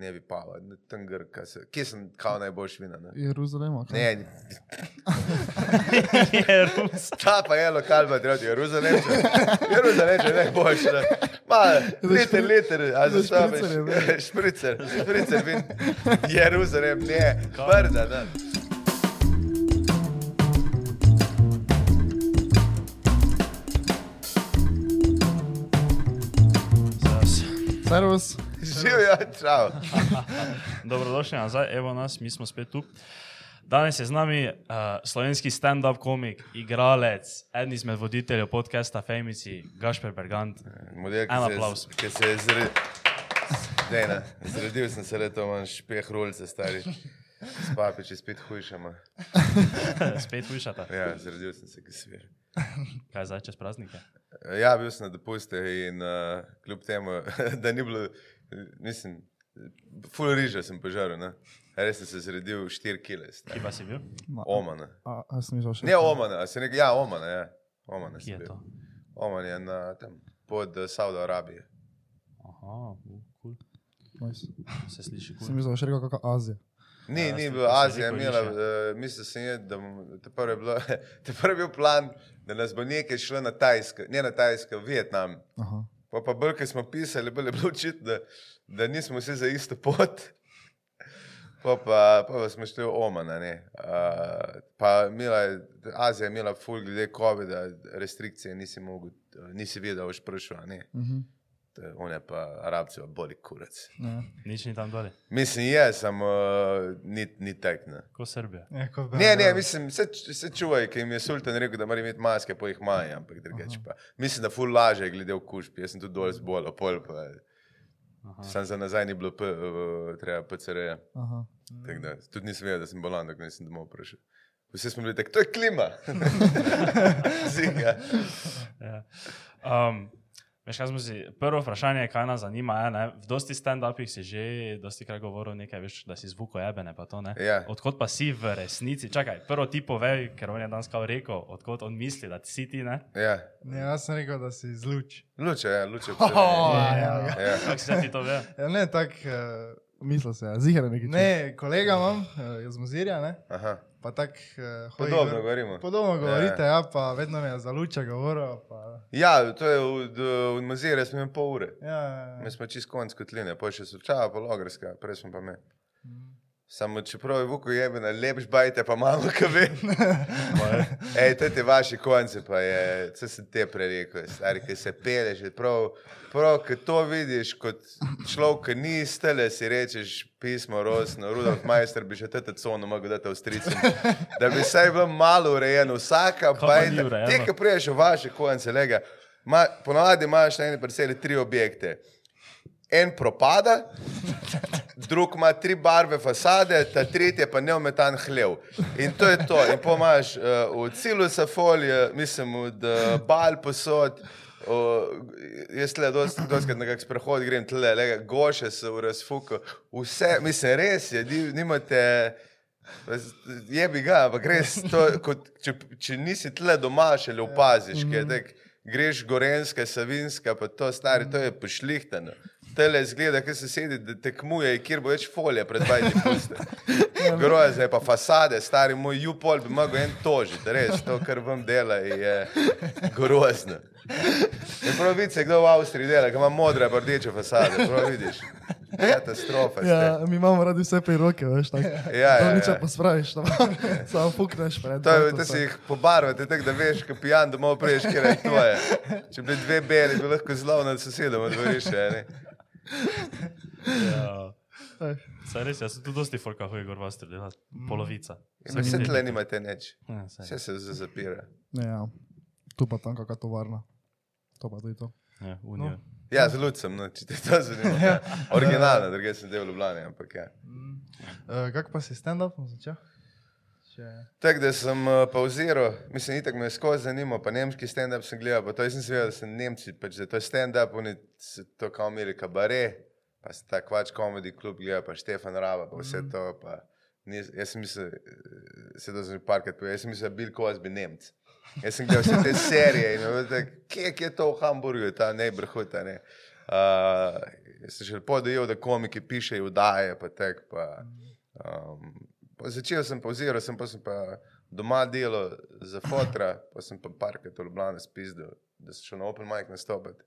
ne bi pava, tam grka se. Kje sem kao najboljši vina? Ne, Jeruzalema. kaj? ne Je Rus. ta pa je lokal, pa treba Jeruzalem. Jeruzalem je najboljši. Ne. Ma, liter, liter, a za sabo. ne. Špricer, špricer vin. Jeruzalem, ne, brda, ne. Servus. Živijo, čau. Dobrodošli nazaj, evo nas, mi smo spet tu. Danes je z nami uh, slovenski stand-up komik, igralec, eden izmed voditeljev podcasta Femici, Gašper Bergant. Model, En aplavz. Ki se je zredil. Ne, ne, zredil sem se leto, imam špeh rulce, stari. S papiči spet hujšama. Spet višata. Ja, zredil sem se, ki svir. Kaj zdaj čez praznike? Ja, bil sem na dopuste in uh, kljub temu, da ni bilo, mislim, full riža sem požaril, ne. Res sem se zredil 4 kile. Kje pa si bil? Ma- Omana. A, a sem mislil še. Ne Omana, se nekaj, ja, Omana, ja. Omana Kje sem je bil. to? Oman je na, tam, pod uh, Saudo Arabijo. Aha, cool. Nice. se sliši Sem cool. mislil še rekel, kakšna Azija. Ni, Ja, ni bilo Azija, imela, uh, mislil sem, je, da te prvi je bilo, te prvi je bil plan, da nas bo nekaj šlo na Tajsko, ne na Tajsko, v Vietnam. Aha. Pa pa bolj, ko smo pisali, bolj je bilo očitno, da, da nismo vsi za isto pot. Pa pa, pa, smo šli v Oman, ne. Uh, pa imela Azija je imela full glede COVID-a, restrikcije, nisi mogel, nisi videl, boš prišel, ne. Uh -huh. On je pa Arabci, pa boli kurac. ja. Nič ni tam dolje. Mislim, je, samo uh, ni, ni tek, ne. Ko Srbija. Ja, kot Ne, ne, mislim, se, se čuvaj, ker jim je sultan rekel, da mora imeti maske, pa jih imajo, ampak drugače pa. Mislim, da ful laže glede okužb, jaz sem tudi dol zbolel, pol pa. Sam za nazaj ni bilo, p, uh, treba. Tako da tudi nisem vedel, da sem bolan, dok nisem domov prišel. Vsi smo bili tako, to je klima. Ziga. Ja. Um, veš, kaj smo si, prvo vprašanje, kaj nas zanima, je, ne, v dosti stand-upih si že dosti krat govoril nekaj, veš, da si zvuko jebene, pa to ne. Ja. Odkot pa si v resnici? Čakaj, prvo ti povej, ker on je danes kao rekel, odkot on misli, da si ti, ne? Ja, Ne, jaz sem rekel, da si zluč. luče, ja, luče. Oh, ja, ja. ja. Kako se ti to ve? Ja, ne, tak, uh, Mislil se, ja, zihar nekaj. ne, kolega imam uh, iz Muzirja, ne, Aha. Pa tak uh. Podobno gor- govorimo. Podobno Ja. govorite, ja, pa vedno me je za luča govoril. Pa, Ja, to je v, v Mazire, smo imeli pol ure. ja, ja, Mi smo čist konc kotline, pa še sočava, pa logrska, prej smo pa me. Samo čeprav je vuko jebena, lepš bajte pa malo kave. Ej, to te vaši konci, pa je, co sem te prerekel, stari, ki se peleš, prav, prav, ko to vidiš kot človek, ki ni stele, si rečeš pismo rosno, Rudolf Majster bi še tete cono mogel dati Avstrijcem, da bi saj bilo malo urejeno, vsaka bajta, te, ki priješ v vaše konce, lega, ma, ponavadi imaš na eni parceli tri objekte. En propada, drug ima tri barve fasade, ta tretji pa neometan hlev. In to je to. In pomaš uh, v cilusa folije, mislim, od uh, bal posod. Uh, jaz le doskrat na kak sprehod grem tle, lega, goše so v razfuku, vse, mislim, res je, ni- nimate, je bi ga, ampak res, to, kot, če, če nisi tle doma, še le opaziš, mm -hmm. tek, greš gorenska, savinska, pa to stari, to je pošlihtano. Tele zgleda, ki se sedi, da tekmuje, kjer bo več folije pred bajti puste. Groze, pa fasade, stari moj jupol bi mogel en tožiti, res, to, kar vam dela, je grozno. In prav vidiš, kdo v Avstriji dela, ki ima modre, rdeče fasade, prav vidiš. Katastrofa. ste. Ja, mi imamo radi vse pri roke, veš, tako. Ja, ja, Nič ja. pa spraviš, tam. samo pukneš pred. To je, vse. si jih pobarvate, tako da veš, ko pijan domov priješ, kjer je tvoje. Če bi dve beli, bi lahko zelo nad sosedom odvoriše. Ja. Ej. Saj res, jaz sem tudi dosti folka hoji gor vas delati, polovica. Vsak Vse tle nimate nič, Ja, saj. vse se z- zapira. Ja. Tu pa tam kakšna tovarna. To pa tudi to. Ja, unijo. Ja, zelo sem, no, če te to zanima. Originalno, druge sem del v Ljubljani, ampak ja. Uh, Kako pa si stand-upom začel? Če... Tako da sem uh, pauziral, mislim, itak me je skozi zanimalo, pa nemški stand-up sem gledal, pa to jaz sem se vedel, da so Nemci, pač da to je stand-up, oni so to kao imeli kabare, pa sem ta kvač komedi klub gledal, pa Štefan Rava, pa vse to, pa nis, jaz sem mislil, eh, se to sem že parkrat povedal, jaz sem mislil, da Bill Cosby Nemc. Jaz sem gledal vse te serije in tako, kje, je to v Hamburgu, ta neighborhood, a ne. Uh, Jaz sem že podajal, da komiki pišejo, vdaje, pa tek. Pa, um, pa začel sem pauziral, sem pa, sem pa doma delal za fotra, pa sem pa parkrat v Ljubljani spizdil, da sem šel na Open Mic nastopiti.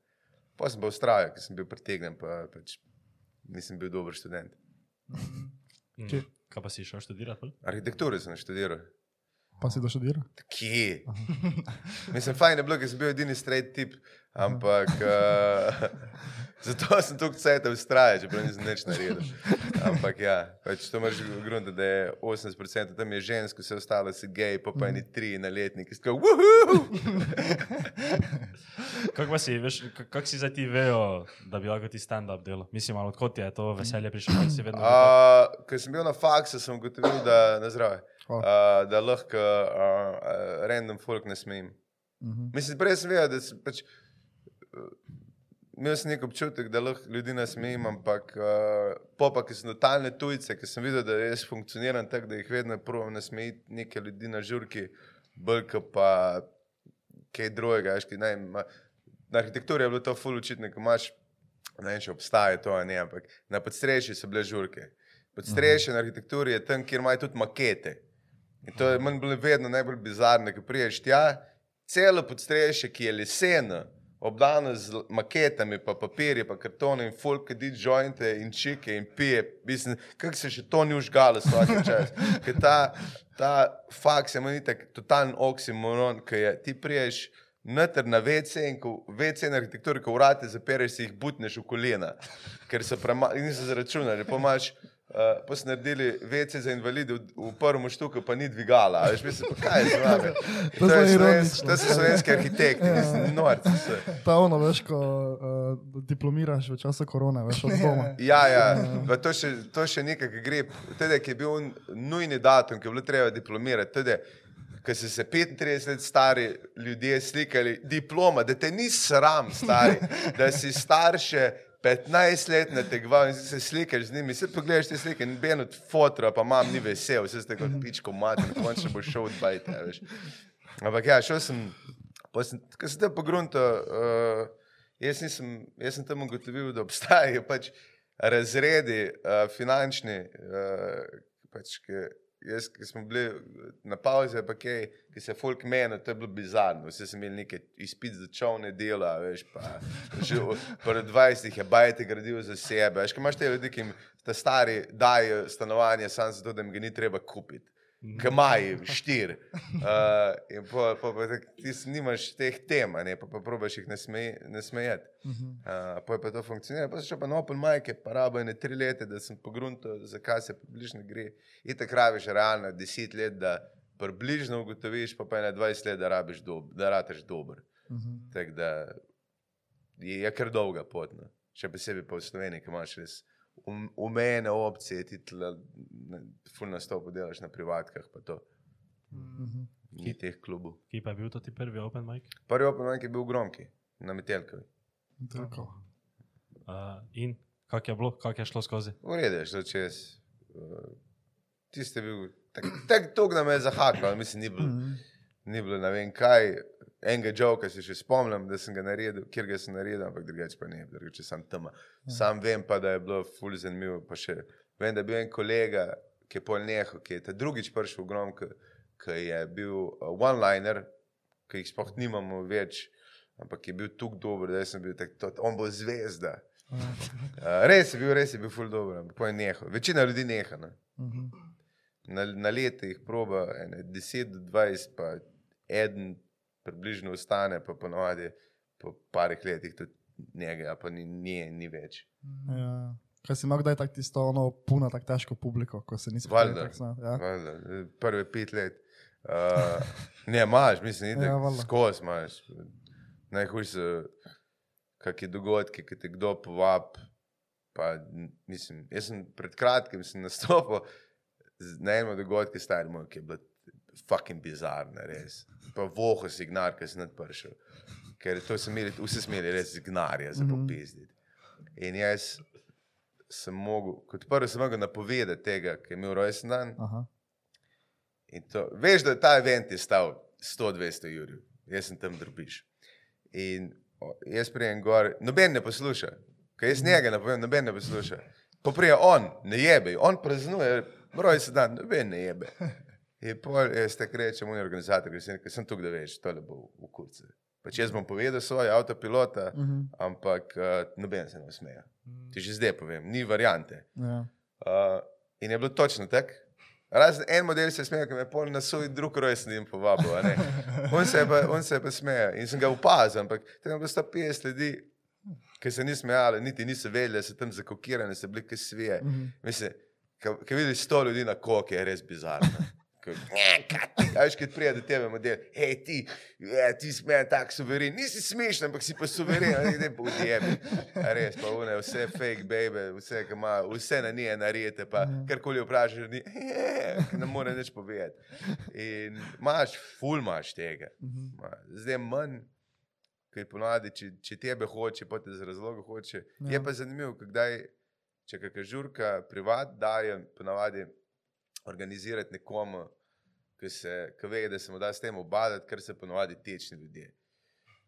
Pa sem pa ustrajal, ker sem bil pretegnjen, pa pač nisem bil dober študent. Mm. Kje? Kaj pa si šel študirati? Arhitekturo sem študiral. Pa si doštudiral? Kje? Mislim, fajn je bilo, ker sem bil edini straight tip, ampak uh, zato sem tukaj cajt ustrajal, čeprav nisem nič naredil. Ampak ja, pač to moraš grunta, da je 80% tam je žensko, vse ostalo si gej, pa pa eni tri na letnik! Kako si, veš, k- kako si zdaj ti vejo, da bi lahko ti stand-up delo? Mislim, malo odkot je to veselje prišlo, ali si vedno. Uh, Ko sem bil na faksu, sem ugotovil, da, zdrave, Hvala. uh, da lahko uh, uh, random folk ne smem. Mhm. Mislim, prej sem vedel, da sem pač. Uh, Imel sem nek občutek, da lahko ljudi nasmejim, ampak uh, po pa, ki sem totalne tujce, ki sem videl, da res funkcioniram tako, da jih vedno probujem nasmejiti neke ljudi na žurki, brka pa kaj drugega. ki Ne, ma- na arhitekturi je bilo to ful učitno, ko imaš, ne vem, če obstaja to, ne, ampak na podstrešju so bile žurke. Podstrešje na arhitekturi je tam, kjer imajo tudi makete. In to je meni bilo vedno najbolj bizarno, ko priješ tja, celo podstrešje, ki je leseno, obdano z maketami, pa papirje, pa kartone in folk, ki di jointe in čike in pije. Mislim, kako se še to ni užgalo vsak čas. Ker ta, ta faks je meni tak totalen oksimoron, ki je ti priješ. Noter na WC in ko WC na arhitekturi, ko vrate zapereš, si jih butneš v kolena, ker so premalo, niso zaračunali. Pa imaš Uh, pa so naredili vece za invalide v, v prvem štuku, pa ni dvigala. Veš, mislim, pa kaj je z vami? To To, slovensk, to so slovenski arhitekti, mislim, norci so. Ta ono, veš, ko uh, diplomiraš v času korone, veš, od doma. Ja, ja. Pa to še, to še nekaj, gre. Tudi, ki je bil un- nujni datum, ki je bilo treba diplomirati. Tudi, Ker so se 35 let stari ljudje slikali, diploma, da te ni sram, stari, da si starše 15 let nategoval in se slikaš z njimi. Se pogledaš te slike, noben od fotra, pa mam ni vesel, vse ste kot pičko mater, končno bo šel od bajta. veš. Ampak ja, šel sem, ko sem tam pogruntal, uh, jaz, nisem- jaz sem tam ugotovil, da obstajajo pač razredi uh, finančni, uh, pač, ki, jaz, ki smo bili na pauzi, pa kaj, ki se folk meni, to je bilo bizarno. Vsi smo imeli neke izpit za čovne dela, veš, pa že v- pred 20 je bajte gradil za sebe. Veš, kaj imaš te ljudi, ki jim ta stari dajo stanovanje samo zato, da jim ga ni treba kupiti. Kamaji, štiri. Uh, in pa, pa, pa ti nimaš teh tem, ne, pa, pa probaš jih nasmejati. Uh, pa je pa to funkcionira. Pa šel pa na Open Mic, pa rabo je ne tri leta, da sem pogruntal, zakaj se približno gre. In tako rabiš realno deset let, da približno ugotoviš, pa pa je na 20 let, da rabiš dob, da rateš dober. Tako da je, je kar dolga pot. No. Še posebej pa v Sloveniji, ki imaš res um- umejene opcije, ti ful nastopu delaš na privatkah, pa to. Ni teh klubov. Ki pa je bil to ti prvi open mic? Prvi Open Mic je bil Gromki, na Metelkovi. Tako. Uh, in kako je bilo, kako je šlo skozi? V redu je šlo čez. Uh, Tiste je bil, tako tak, tak nam je zahakal, mislim, ni bilo, ni bilo ne vem kaj. Enega joka se še spomnim, da sem ga naredil, kjer ga sem naredil, ampak drugače pa ne, drugače sem tam. Sam vem pa, da je bilo ful zanimivo. Pa še vem, da je bil en kolega, ki je pol nehal, ki je ta drugič prišel v grom, ki, je bil uh, one-liner, ki jih sploh nimamo več, ampak je bil tukaj dober, da sem bil tak, to, on bo zvezda. Uh, res je bil, res je bil ful dober, ampak je nehal. Večina ljudi neha. Ne? Na, na leto jih proba, ene 10 do 20, pa en približno ostane, pa ponovadi po parih letih tudi njega, pa ni, ni, ni več. Ja. Kaj si imel kdaj tako tisto, ono, puno, tako težko publiko, ko se nisi znal? Ja. Valjda, Prve pet let. Uh, ne, imaš, mislim, da Ja, skozi imaš. Najhujše so kakšni dogodki, ki te kdo povabi. Pa, mislim, jaz sem pred kratkim sem nastopil z- na enem dogodku, star moj, ki je bilo fucking bizarno, res. Pa voho signar, ki sem nadpršel. Ker to so imeli, vsi smo imeli res signarje za Mhm. popizditi. In jaz sem mogel, kot prvo sem mogel napovedati tega, ki je imel rojsten dan. Aha. In to, veš, da ta event je stal 100-200 jurjev, jaz sem tam drbiš. In jaz prijem gor, noben ne posluša, Ker jaz njega ne povem, noben ne posluša. Poprije on, ne jebe, on praznuje, broj se dan, noben ne jebe. In pol, jaz te rečem, moj organizator, ker sem, sem tukaj, da veš, tole bo v kurce. Pač jaz bom povedal svoje avtopilota, uh -huh. ampak uh, noben se ne smeja. Ti že zdaj povem, ni variante. Ja. Uh, in je bilo točno tako. Razen en model se smeje, ki me je pol na svoj drug rojstni dan povabil. On se je pa, on se je pa smeje in sem ga opazil, ampak tam je bilo 150 ljudi, ki se ni smejali, niti niso vedeli, da so tam zakokirani, so bili kaj svije. Mislim, ki vidiš 100 ljudi na koke, je res bizarno. Ko- "Ne, kaj ti?" A veš, ki pride do tebe model, hej ti, je, ti smej tak suveren, nisi smešen, ampak si pa suveren, ne pa odjebi. A Res, pa une, vse fake baby, vse, ima, vse na nije narijete, pa karkoli vprašaš, ni, ne more nič povedati. In imaš, ful imaš tega. Ma, Zdaj manj, ki ponavadi, če, če tebe hoče, pa te z razlogom hoče. Ja. Je Ja. pa zanimivo, kdaj, če kakšna žurka privat daje, ponavadi organizirati nekomu, ki, se, ki ve, da se mu da s tem obadati, ker so ponavadi tečni ljudje.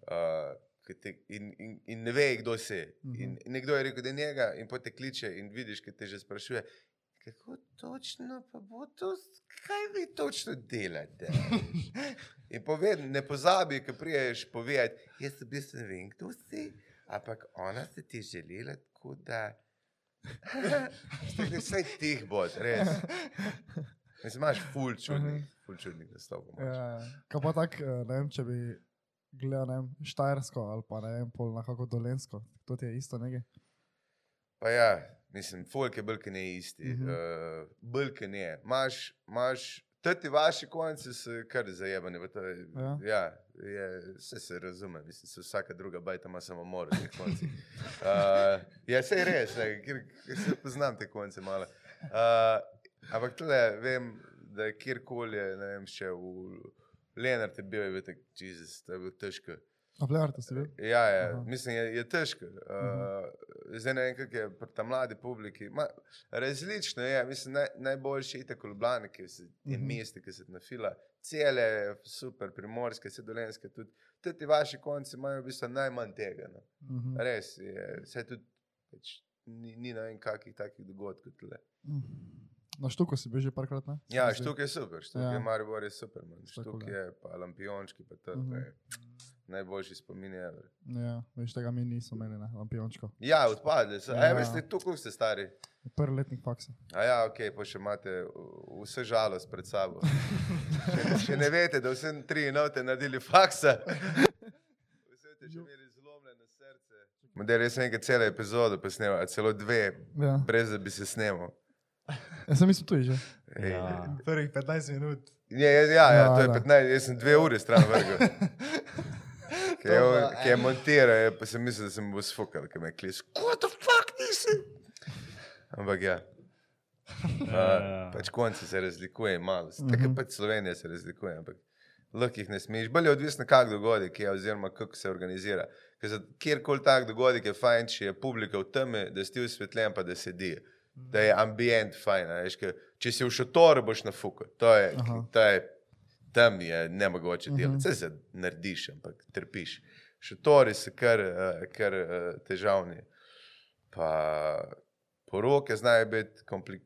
Uh, ki te, in, in, in ne ve, kdo si. In, in nekdo je rekel, da je njega, in potem te kliče in vidiš, ki te že sprašuje. Kako točno pa bo to, kaj vi točno delate? In poved, ne pozabi, ko priješ povedati, jaz v bistvu ne vem, kdo si, ampak ona se ti želela tako, da. Vse tih bo, res. Mislim, imaš ful čudnih, ful čudnih nastopov. imaš. Ja, kaj pa tako, eh, ne vem, če bi gledal, ne vem, Štajersko ali pa ne vem, pol nekako Dolensko, to ti je isto nekaj. Pa ja, mislim, folk je bolj ne isti. Uh Mhm. -huh. uh, bolj ne. Maš, maš, ti vaši konci so kar zajebani. je- Ja. Ja, je, vse se razume, mislim, se vsaka druga bajta ima samo mor v teh koncih. Uh, ja, sej res, ne, kjer, se poznam te konce malo. Uh, ampak tle vem, da je kjerkoli, je, ne vem, še v Lenart je bil, je bil tak, Jezus, to je bilo težko. A plevarta si bil? Ja, ja Aha. mislim, je, je težko. Uh, zdaj ne vem, kako je pri ta mladi publiki. Ma, različno je, mislim, naj, najboljši je tako Ljubljana, ki se je Mhm. mesto, ki se nafila, cele, super, primorske, vse dolenske. Tudi, tudi ti vaši konci imajo v bistvu najmanj tega. No. Mhm. Res je, vse tudi, pač, ni, ni ne vem kakih takih dogodkov. Tule. Na štuku si bil že parkrat, ne? Ja, Se štuk je super, štuk Ja. je Maribor je super, štuk je pa lampiončki, pa to, Mhm. to je najboljši spomin. Je. Ja, veš, tega mi nismo imeli, ne, lampiončko. Ja, odpadli so. Ja. A, veste, tu koliko ste stari? Prvi letnik faksa. A ja, ok, pa še imate uh, vse žalost pred sabo. Še, še ne veste, da vse tri note naredili faksa. Vse ste že imeli zlomljeno srce. Model, jaz sem enkrat celo epizodo posnemal, celo dve, Ja. brez da bi se snemal. Jaz sem mislil tu že. Ej, Ja. Prvih 15 minut. Ja, ja, ja, ja, Ja, to je da. 15, jaz sem dve uri stran vrgel. Ki je, pa ki je montiral, je, pa sem mislil, da sem bo sfukal, ki me je klis. What the fuck nisi? Ampak ja. Uh, pač konci se razlikuje malo, tako Mhm. pač Slovenija se razlikuje, ampak lahko jih ne smeš. Bolje je odvisno, kak dogodek je, oziroma kako se organizira. Ker za kjerkoli tak dogodek je fajn, če je publika v temi, da si osvetljen, pa da sedi. Da je ambient fajn. a Veš, ker če si v šotoru, boš na fuku. To je, Aha. to je, tam je nemogoče Mhm. delati. Vse se narediš, ampak trpiš. Šotori so kar, eh, kar eh, težavni. Pa poroke znajo biti kompli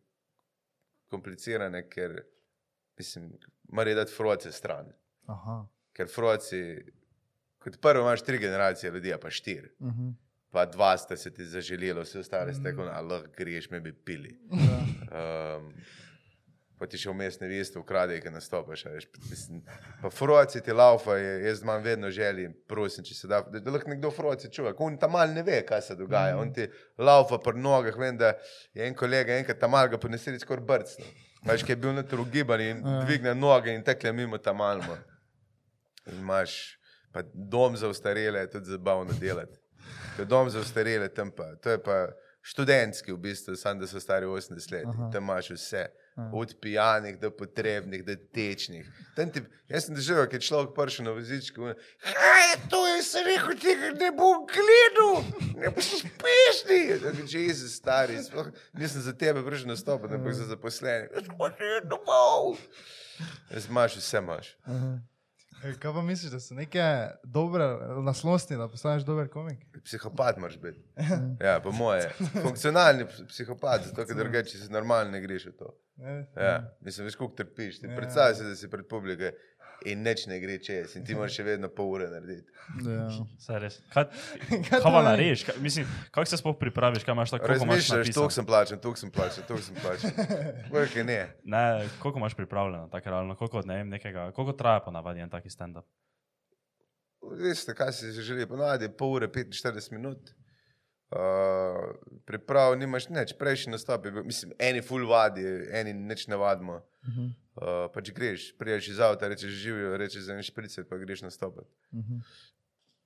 komplicirane, ker mislim, morajo dati froce stran. Aha. Ker froci, kot prvo imaš tri generacije ljudi, pa štiri. Mhm. Pa dva sta se ti zaželeli, vse ostale ste tako, da lahko greš, me bi pili. Ja. Um, pa ti še vmes ne veste, ukrade, ki nastopaš. Mislim, pa froci ti laufa, je, jaz imam vedno želji, prosim, če se da, da, da lahko nekdo froci čuva. On tam mal ne ve, kaj se dogaja. On ti laufa pri nogah, vem, da je en kolega enkrat tam mal ga poneseli skoraj brcno. Veš, ki je bil noter ugiban in Ja. dvigne noge in tekle mimo tam malmo. In imaš pa dom za ustarele, je tudi zabavno delati. Ker dom za ustarele tam pa, to je pa študentski v bistvu, samo da so stari 80 let. Tam imaš vse. Aha. Od pijanih do potrebnih, do tečnih. Tam Ti, jaz sem doživel, ker je človek prišel na vozičku. Kaj je to, jaz sem rekel, tega ne bom gledal, ne boš uspešni. Že Jezus, stari, sploh nisem za tebe prišel nastopati, ampak za zaposlene. Jaz hočem domov. Jaz imaš vse, imaš. Aha. E, Kaj pa misliš, da so neke dobre naslosti, da postaneš dober komik? Psihopat moraš biti. Ja, po moje. Funkcionalni ps- psihopat, zato ker drugače si normalno ne greš v to. Ja, mislim, veš, koliko trpiš. Ja. predstavljaj si, da si pred publiko in nič ne gre čez in ti moraš še vedno pol ure narediti. Ja. Saj res. Kaj, pa narediš? Kaj, mislim, kako se sploh pripraviš, kaj imaš tako Razmišljaš, napisano? tu sem plačen, tu sem plačen, tu sem plačen. Vrke ne. Ne, koliko imaš pripravljeno, tako realno, koliko, ne vem, nekega, koliko traja ponavadi en taki stand-up? Veste, kaj si želi, ponavadi je pol ure, 45 minut. Uh, priprav nimaš nič, prejšnji nastop je bil, mislim, eni full vadi, eni nič ne vadimo. Mhm. Uh, pač greš, priješ iz avta, rečeš živijo, rečeš za en špricer, pa greš nastopati. Mhm.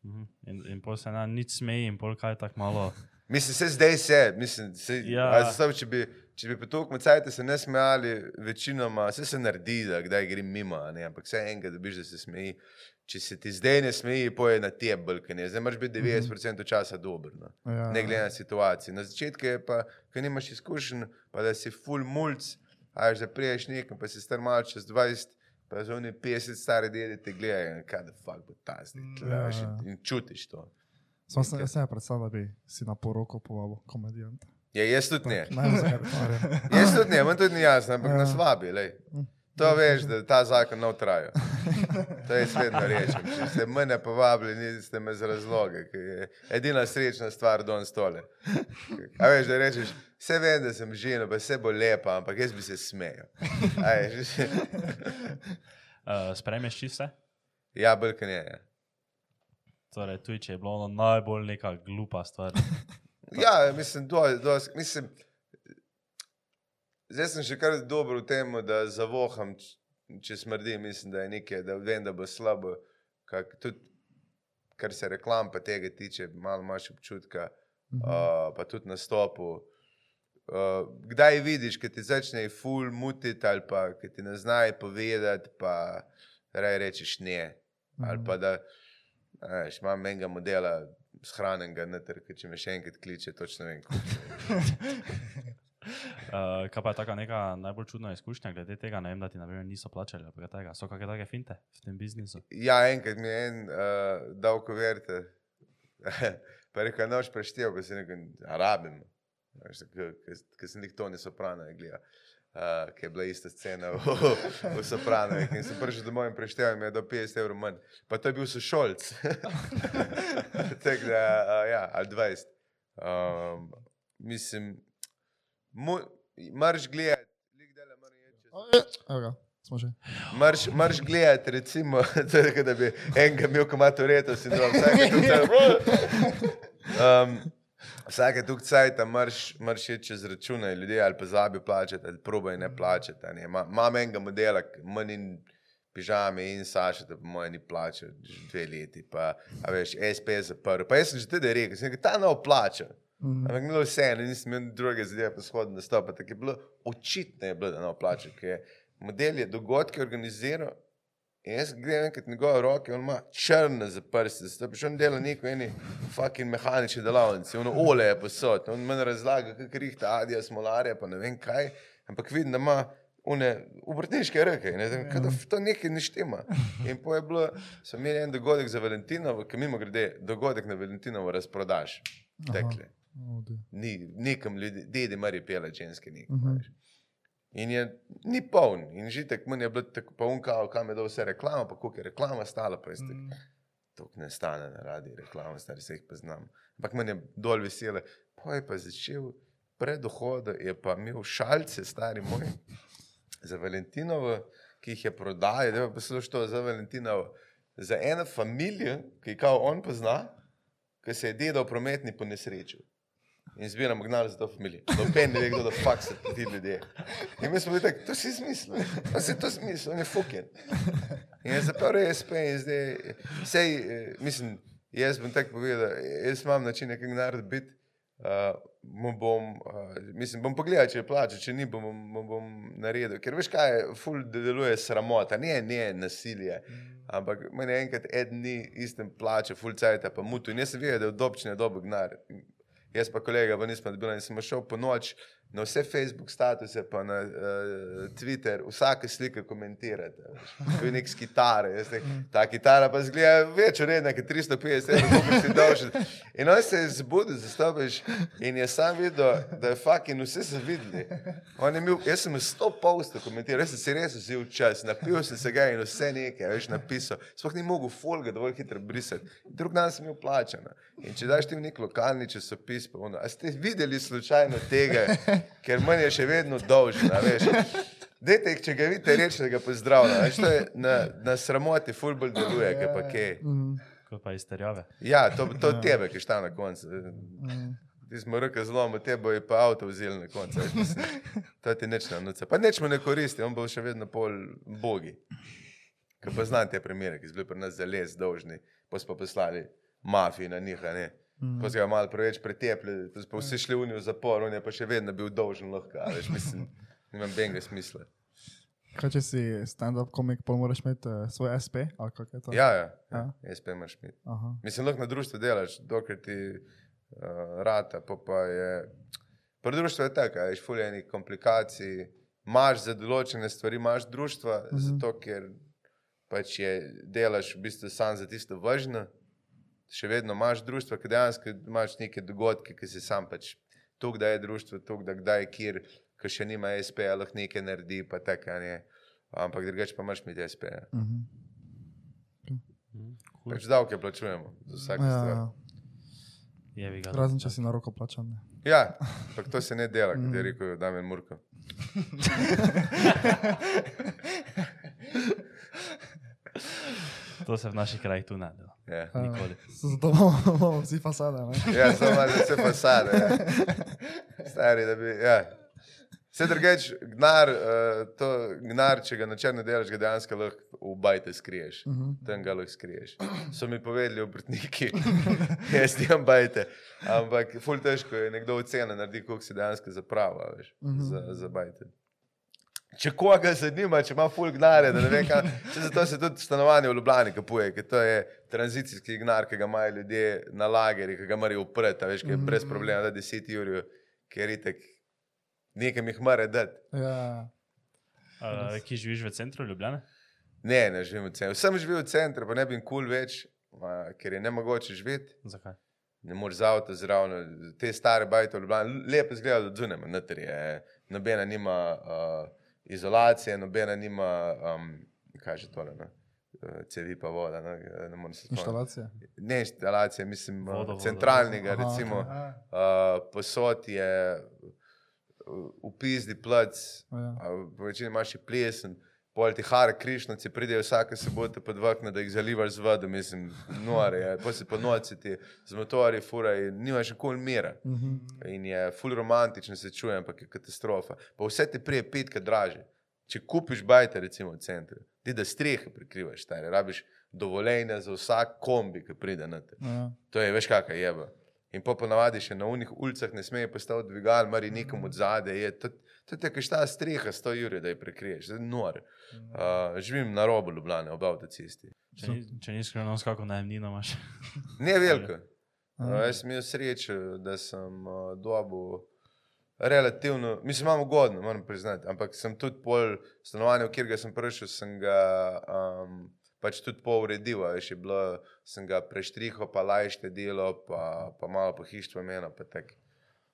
Mhm. In, in pol se na nič smeji in pol kaj tako malo. Mislim, se zdaj se, mislim, se, Ja. zastav, če bi, če bi potok med cajte se ne smejali, večinoma, vse se naredi, da kdaj grem mimo, a ne, ampak vse enkrat dobiš, da se smeji. Če se ti zdaj ne smeji, poje na te brkanje. Zdaj moraš biti 90% časa dober. No. Ja. Ne glede na situacijo. Na začetku je pa, ker nimaš izkušenj, pa da si full mulj, a že priješ nekam, pa si star malo čez 20, pa že oni 50 stari dedi te gledajo, kaj da fuck bo ta zdaj, Ja, ja. in- čutiš to. Sam sem se predstavljal, da bi si na poroko povabil komedijanta. Ja, jaz tudi ne. Jaz tudi ne, meni tudi ni jasno, ampak Ja. nas vabi. Lej. To veš, da ta zakon ne traja. To jaz vedno rečem. Če ste mene povabili, niste me z razloge, je edina srečna stvar don stole. A veš, da rečeš, vse vem, da sem žena, pa vse bo lepa, ampak jaz bi se smejal. Uh, spremeš čiste? Ja, brka ne. Ja. Torej, tuj, če je bilo ono najbolj neka glupa stvar. Ja, mislim, do, do, mislim, zdaj sem še kar dober v tem, da zavoham, če smrdi, mislim, da je nekaj, da vem, da bo slabo. Kak, tudi, kar se reklam pa tega tiče, malo imaš občutka, uh, pa tudi na stopu. Uh, kdaj vidiš, ki ti začne ful mutiti ali pa ki ti ne znajo povedati, pa raj rečeš ne. Ali pa da, a veš, imam enega modela shranjenega, noter, ki če me še enkrat kliče, točno vem. Uh, kaj pa je taka neka najbolj čudna izkušnja glede tega, ne vem, da ti na primer niso plačali ali kaj tega. So kakšne take finte v tem biznisu? Ja, enkrat mi je en uh, dal kuverte, pa rekel, noč preštel, pa si rekel, a rabim. Ker sem jih to ne soprano gledal. Uh, ki je bila ista scena v, v Soprano. In sem prišel domov in preštel, mi je do 50 evrov manj. Pa to je bil sošolc. Tako da, uh, ja, ali 20. Um, mislim, marš gledati, lik dela mora ječi. Evo ga. Marš, marš gledati, recimo, da bi enega imel komatoreto sindrom. Vsake tu cajt- um, Vsake tu cajt, marš, marš je čez račune ljudi ali pa zabi plačati, ali probaj ne plačati. ne. Ma- Imam enega modela, manj in pižame in Saša, da po mojem ni plačal že dve leti. Pa, veš, SP je zaprl. Pa jaz sem že tudi rekel, sem rekel, ta nov plača. Mhm. Ampak bilo vse, nisem imel druge zadeve, pa shodno nastopa. Tako je bilo očitno, je bilo, da ne plača, ker je model je dogodke organiziral. In jaz grem enkrat njegove roke, on ima črne za prste, zato pa še on dela neko eni fucking mehanični delavnici, ono ole je posod, on meni razlaga, kako rihta adija, smolarja, pa ne vem kaj, ampak vidim, da ima une obrtniške roke, ne vem, kaj f- to nekaj ne štima. In po je bilo, smo imeli en dogodek za Valentinovo, ki mimo grede, dogodek na Valentinovo razprodaš, tekle. Odi. Ni, nekam ljudi, dedi mari pela ženske nekam. Mhm. Uh -huh. In je ni poln, in žitek, meni je bilo tako poln, kao, kam je dal vse reklama, pa koliko je reklama stala, pa je tako. Mm. To ne stane na radi reklama, stari se jih poznam. Ampak meni je dol vesele. Pa je pa začel predohoda, je pa imel šalce, stari moj, za Valentinovo, ki jih je prodajal, da je poslušal to za Valentinovo. Za eno familijo, ki jo kao on pozna, ki se je dedal prometni po nesreči. In zbiramo gnali za to familijo. Noben ne ve, kdo da fakt so ti ljudje. In mi smo bili tako, to si izmislil, to si to izmislil, on je fucking. In je zaprl SP in zdaj, sej, eh, mislim, jaz bom tako povedal, jaz imam način nekaj narediti biti. Uh, bom, uh, mislim, bom pogledal, če je plača, če ni, bom, bom, bom naredil. Ker veš, kaj je, ful deluje sramota, ne, ne nasilje. Ampak meni enkrat en dni istem plače, ful cajta, pa mutu. In jaz sem videl, da je od občine dobo gnar. Jaz pa kolega, pa nismo dobili in sem šel po noč na vse Facebook statuse, pa na uh, Twitter, vsake slike komentirate. To je nek z kitare. jaz nek- Ta kitara pa zgleda več uredna, kot 350 evrov, koliko si dolžen. In on se je zbudil, zastopiš in je sam videl, da je fucking vse so videli. Je Imel, jaz sem 100 postov komentiral, jaz sem si res vzel čas, napil sem se ga in vse nekaj, veš, napisal. Sploh ni mogel folga dovolj hitro brisati. Drug dan sem bil plačan. In če daš ti v nek lokalni časopis, pa ono, a ste videli slučajno tega, ker manj je še vedno dolžen, a veš. Dajte, če ga vidite, reči, da ga pozdravljam. Veš, to je na, na sramoti, fulbol deluje, kaj pa kaj. Mhm. Kot pa izterjave. Ja, to, to tebe, ki šta na koncu. Ti smo rekli zelo, te bo je pa avto vzeli na koncu. To ti neč ne nuca. Pa neč mu ne koristi, on bo še vedno pol bogi. Ker poznam te primere, ki so bili pri nas za les dolžni, pa so pa poslali mafiji na njih, a ne. Pa so ga malo preveč pretepli, pa pa vsi šli v zapor, on je pa še vedno bil dolžen lahko, veš, mislim, nimam benga smisla. Kaj če si stand-up komik, pa moraš imeti uh, svoj SP? ali kako je to? Ja, ja, ja. Ja. pa imaš mi. Aha. Mislim, lahko na društvu delaš, dokler ti uh, rata, pa, pa je. Pri društvu je tako, veš, fuljenih komplikacij, imaš za določene stvari, imaš društva, mm. -hmm. zato ker pač je, delaš v bistvu sam za tisto važno, še vedno imaš društva, ki dejansko imaš neke dogodke, ki si sam pač tu, da je društvo, tu, da kdaj, kjer, ki še nima SP-ja, lahko nekaj naredi, pa ne. Ampak drugače pa imaš mi SP. -ja. Mhm. Pač davke plačujemo za vsako Ja, stvar. ja. Je ga. Razen če si na roko plačan. ne. Ja, ampak to se ne dela, kot je rekel Damien Murko. To se v naših krajih tu ne dela. Ja. Nikoli. Zato imamo, imamo vsi fasade. ne. ja samo malo za vse fasade. Ja. Stari, da bi. Ja. Vse drugač, gnar, uh, to gnar, če ga na črno delaš, ga dejansko lahko v bajte skriješ. Mhm. Tam ga lahko skriješ. So mi povedali obrtniki, jaz nimam bajte. Ampak ful težko je nekdo ocena naredi, koliko si dejansko zaprava, veš, za, za bajte. Če koga zanima, če ima ful gnare, da ne ve, kaj. Če zato se tudi stanovanje v Ljubljani kupuje, ker to je tranzicijski gnar, ki ga imajo ljudje na lagerjih, ki ga morajo upreti, a veš, ki je brez problema, da 10 ur, ker itek nekam jih mora dati. Ja. Uh, ki živiš v centru Ljubljane? Ne, ne živim v centru. Sem živel v centru, pa ne bi kul cool več, ma, ker je ne mogoče živeti. Zakaj? Ne moreš z avto zraven, te stare bajte v Ljubljani, lepo izgleda od zunaj, noter je, nobena nima uh, izolacije, nobena nima, um, kaj že tole, ne? Uh, cevi pa voda, ne, ne morem se spomniti. Inštalacija. Ne inštalacije, mislim, Vodo, vodo, vodo. centralnega, Aha, recimo, okej. uh, posod je uh, v pizdi plac, Ja. po večini imaš še plesen. Pol ti hare krišnici pridejo vsake sobote pod vrhne, da jih zalivaš z vodo, mislim, nore, je. pa se po noci ti z motorji fura in nimaš nikoli mira. Mhm. In je ful romantično se čuje, ampak je katastrofa. Pa vse ti prije petka draže. Če kupiš bajte, recimo v centru, ti da strehe prikrivaš, stare, rabiš dovoljenje za vsak kombi, ki pride na te. Ja. To je veš kakšna jeba. In pa ponavadi še na unih ulicah ne smeje postaviti dvigal, mari nekom od zadaj. Je, to, to je kaj šta streha, sto ur, da jo prekriješ, je nor. Uh, živim na robu Ljubljane, ob avtocesti. Če, ni, če ni skrivno, kako najemnino imaš. Ne veliko. Uh, jaz sem imel srečo, da sem uh, dobil relativno, mislim, imam ugodno, moram priznati, ampak sem tudi pol stanovanja, v kjer sem prišel, sem ga um, pač tudi pol uredil, veš, je bilo, sem ga preštrihal, pa lajšte delo, pa, pa malo po hištvu imena, pa tak.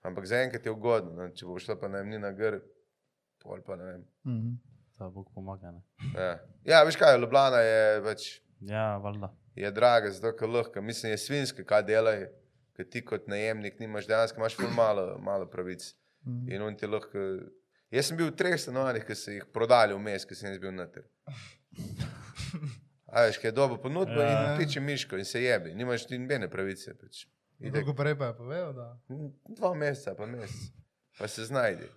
Ampak zaenkrat je ugodno, no, če bo šla pa najemnina gr, pol pa ne vem. Mhm. Da Bog pomaga. Ne? Ja, ja veš kaj, Ljubljana je pač Ja, valjda. je draga, zato ker lahko, mislim, je svinska, kaj delajo, ker ti kot najemnik nimaš dejansko, imaš ful malo, malo pravic. In on ti lahko. Jaz sem bil v treh stanovanjih, ki so jih prodali vmes, ki sem jaz bil noter. A veš, kaj je dobo ponudbo Ja. in piče miško in se jebi, nimaš ti nobene pravice. Pač. Itak, Kako prej pa je povedal, da dva meseca, pa mesec, pa se znajdi.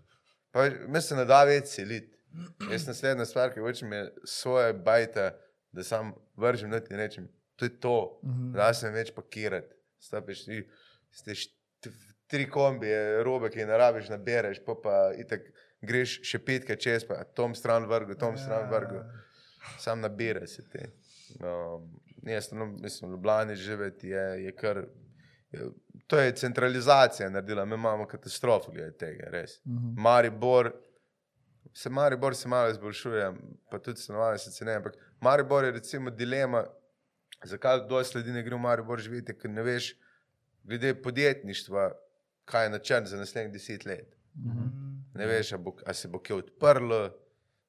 Pa me se ne da več seliti. Jaz naslednja stvar, ki hočem, je svoje bajta, da sam vržem noter in rečem, to je to, Mhm. da se več pakirati. Stopiš ti, ste tri kombije, robe, ki jih ne rabiš, nabereš, pa pa itak greš še petkrat čez, pa tom stran vrgu, tom stran vrgu. Sam nabira se te. Um, jaz, no, mislim, Ljubljani živeti je, je kar. Je, to je centralizacija naredila, mi imamo katastrofo glede tega, res. Mhm. Maribor, se Maribor se malo izboljšuje, pa tudi stanovanje se cene, ampak Maribor je recimo dilema, zakaj kdo sledi ne gre v Maribor živeti, ker ne veš, glede podjetništva, kaj je načrt za naslednjih deset let. Mhm. Ne veš, a, bo, a se bo kje odprlo,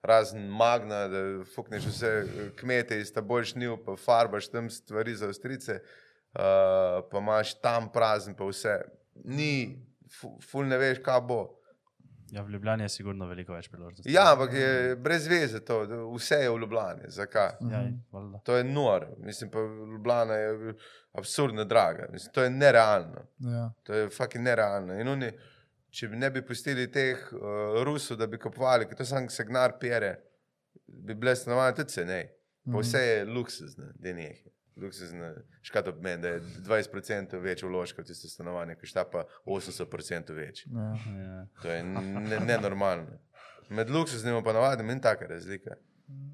razen magna, da fukneš vse eh, kmete iz ta boljš njiv, pa farbaš tam stvari za ostrice, uh, pa imaš tam prazen, pa vse. Ni, fu- ful ne veš, kaj bo. Ja, v Ljubljani je sigurno veliko več priložnosti. Ja, ampak je brez veze to, vse je v Ljubljani. Zakaj? Ja, Mhm. To je noro, mislim pa Ljubljana je absurdno draga, mislim, to je nerealno. Ja. To je fucking nerealno. In oni, če bi ne bi pustili teh uh, Rusov, da bi kupovali, ker to sam segnar pere, bi bile stanovanja tudi cenej. Pa Mhm. vse je luksuzno, da je nekaj. Luksuzno, škrat ob meni, da je 20% več vložka v tiste stanovanje, ki šta pa 80% več. Ja. Ja. To je ne- nenormalno. Med luksuznim pa navadnim in taka razlika.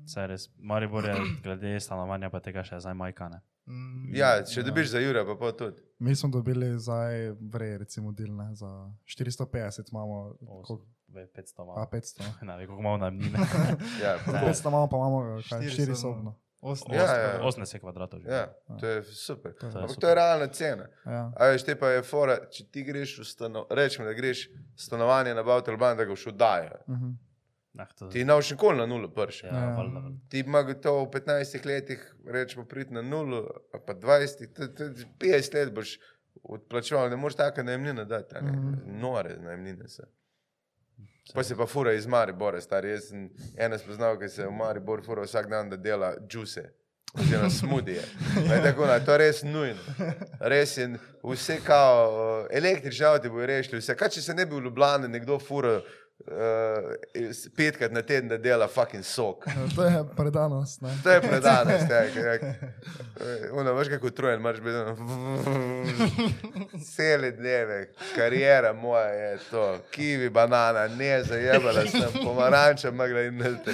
Saj res, Maribor je glede stanovanja pa tega še zdaj majkane. Mm, Ja, če dobiš za Jura, pa pa tudi. Mi smo dobili zdaj vrej, recimo, delne za 450, imamo koliko- 500 a imamo. 500. Ne koliko imamo najmnine. Ja, Za Ne. 500 imamo, pa imamo kaj, Štiri 4 sobno. Sobno. Osem. Ja, ja. 80 kvadratov. že. ja, to je super. To je Ampak super. to je realna cena. Ja. A veš, te pa je fora, če ti greš v stanovanje, rečemo, da greš stanovanje na Bavtelban, da ga še oddajo. Mhm. Ah, to, Ti še nikoli na nulo prši. ja, Ja. valjda, valjda. Ti ima gotovo v 15 letih, rečemo, priti na nulo, pa 20, t- t- 50 let boš odplačeval, ne moreš tako najemnine dati, ne? Mhm. nore najemnine se. Pa se pa fura iz Maribora, stari. Jaz sem ena spoznal, ki se v Maribor fura vsak dan, da dela džuse. Oziroma smudije. Ne, tako, na, to je res nujno. Res je, vse kao, eh, električni avto bojo rešili, vse. Kaj če se ne bi v Ljubljani nekdo fura uh, petkrat na teden, da dela fucking sok. Ja, To je predanost. Ne? To je predanost. Ja, jak, uno, veš kako utrujen, moraš biti. Cele dneve, karijera moja je to, kivi, banana, ne zajebala sem, pomaranča, magla in noter.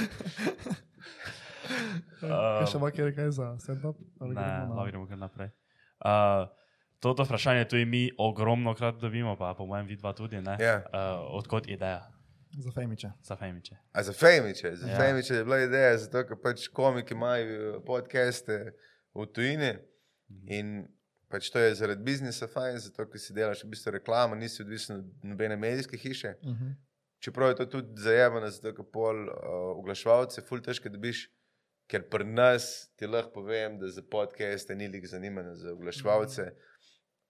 Kaj še ima kjer kaj za stand-up? Ne, lahko gremo kar naprej. Uh, toto vprašanje tudi mi ogromno krat dobimo, pa po mojem vidva tudi. ne. Ja. Uh, odkot ideja Za fejmiče. za fejmiče? A za fejmiče, za Ja. fejmiče je bila ideja, zato ker pač komiki imajo podcaste v tujini in pač to je zaradi biznisa fajn, zato ker si delaš v bistvu reklamo, nisi odvisen od nobene medijske hiše. Uh -huh. Čeprav je to tudi zajemano, zato ker pol uh, oglaševalce ful težko dobiš, ker pri nas ti lahko povem, da za podcaste ni lik zanimanja za oglaševalce.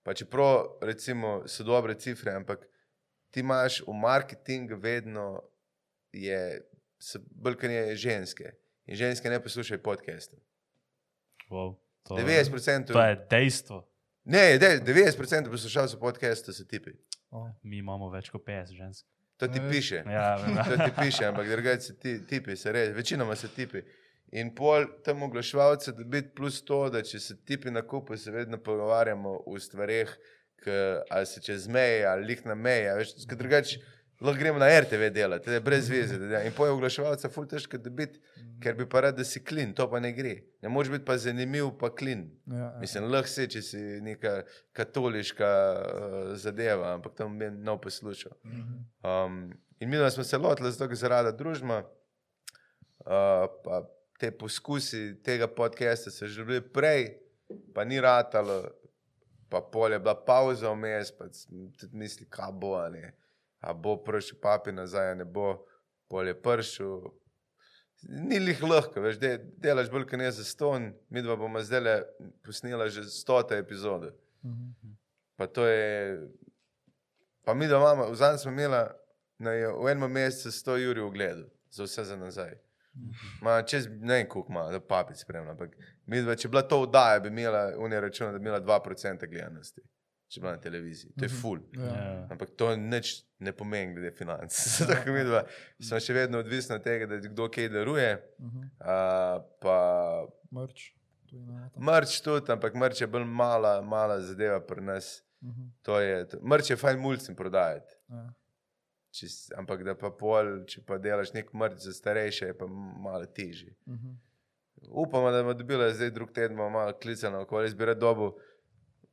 Pa čeprav recimo so dobre cifre, ampak ti imaš v marketingu vedno je, so bolj kot je ženske. In ženske ne poslušajo podcaste. Wow, to, 90%, to je dejstvo. ne, de- 90% poslušalcev podcasta so tipi. oh. Mi imamo več kot 50 žensk. To ti piše. Ja, vem, ja. To ti piše, ampak drugače so ti, tipi, se res, večinoma so tipi. In pol tam oglaševalce, da biti plus to, da če se tipi na kupu, se vedno pogovarjamo o stvareh, ki ali se čez meje, ali lih na meje. Veš, drugače lahko gremo na RTV delati, to je brez veze. da. In pol je oglaševalca ful težko dobiti, ker bi pa rad, da si klin, to pa ne gre. Ne moreš biti pa zanimiv, pa klin. ja, ja. Mislim, lahko si, če si neka katoliška uh, zadeva, ampak tam bi nov poslušal. Um, in mi smo se lotili, zato ker se rada družimo. Uh, pa te poskusi tega podcasta so že bili prej, pa ni ratalo, pa pol je bila pauza vmes, pa tudi misli, kaj bo, ne. A bo prišel papi nazaj, ne bo, pol je prišel. Ni lih lahko, veš, de, delaš bolj kot ne za ston, mi dva bomo zdaj posnela že stota epizoda. Mhm. Pa to je, pa mi da imamo, v zadnjem smo imeli na, v enem mesecu 100 ur v gledu, za vse za nazaj. Ma, čez ne vem, koliko ima, da papic spremlja. Ampak mi dva, če bi bila to vdaja, bi imela, unija računa, da bi imela 2% gledanosti, če bi bila na televiziji. To je full. Ja. Ja. Ampak to nič ne pomeni, glede financ. Zato, ker mi dva smo še vedno odvisni od tega, da kdo kaj daruje. Mhm. Uh, pa Mrč. Mrč tudi, ampak mrč je bolj mala, mala zadeva pri nas. Mhm. To je, to, mrč je fajn mulcem prodajati. Ja. Če, ampak da pa pol, če pa delaš nek mrč za starejše, je pa malo težje. Mhm. Upamo, da bomo dobili zdaj drug teden, malo klicali okoli, jaz bi rad dobil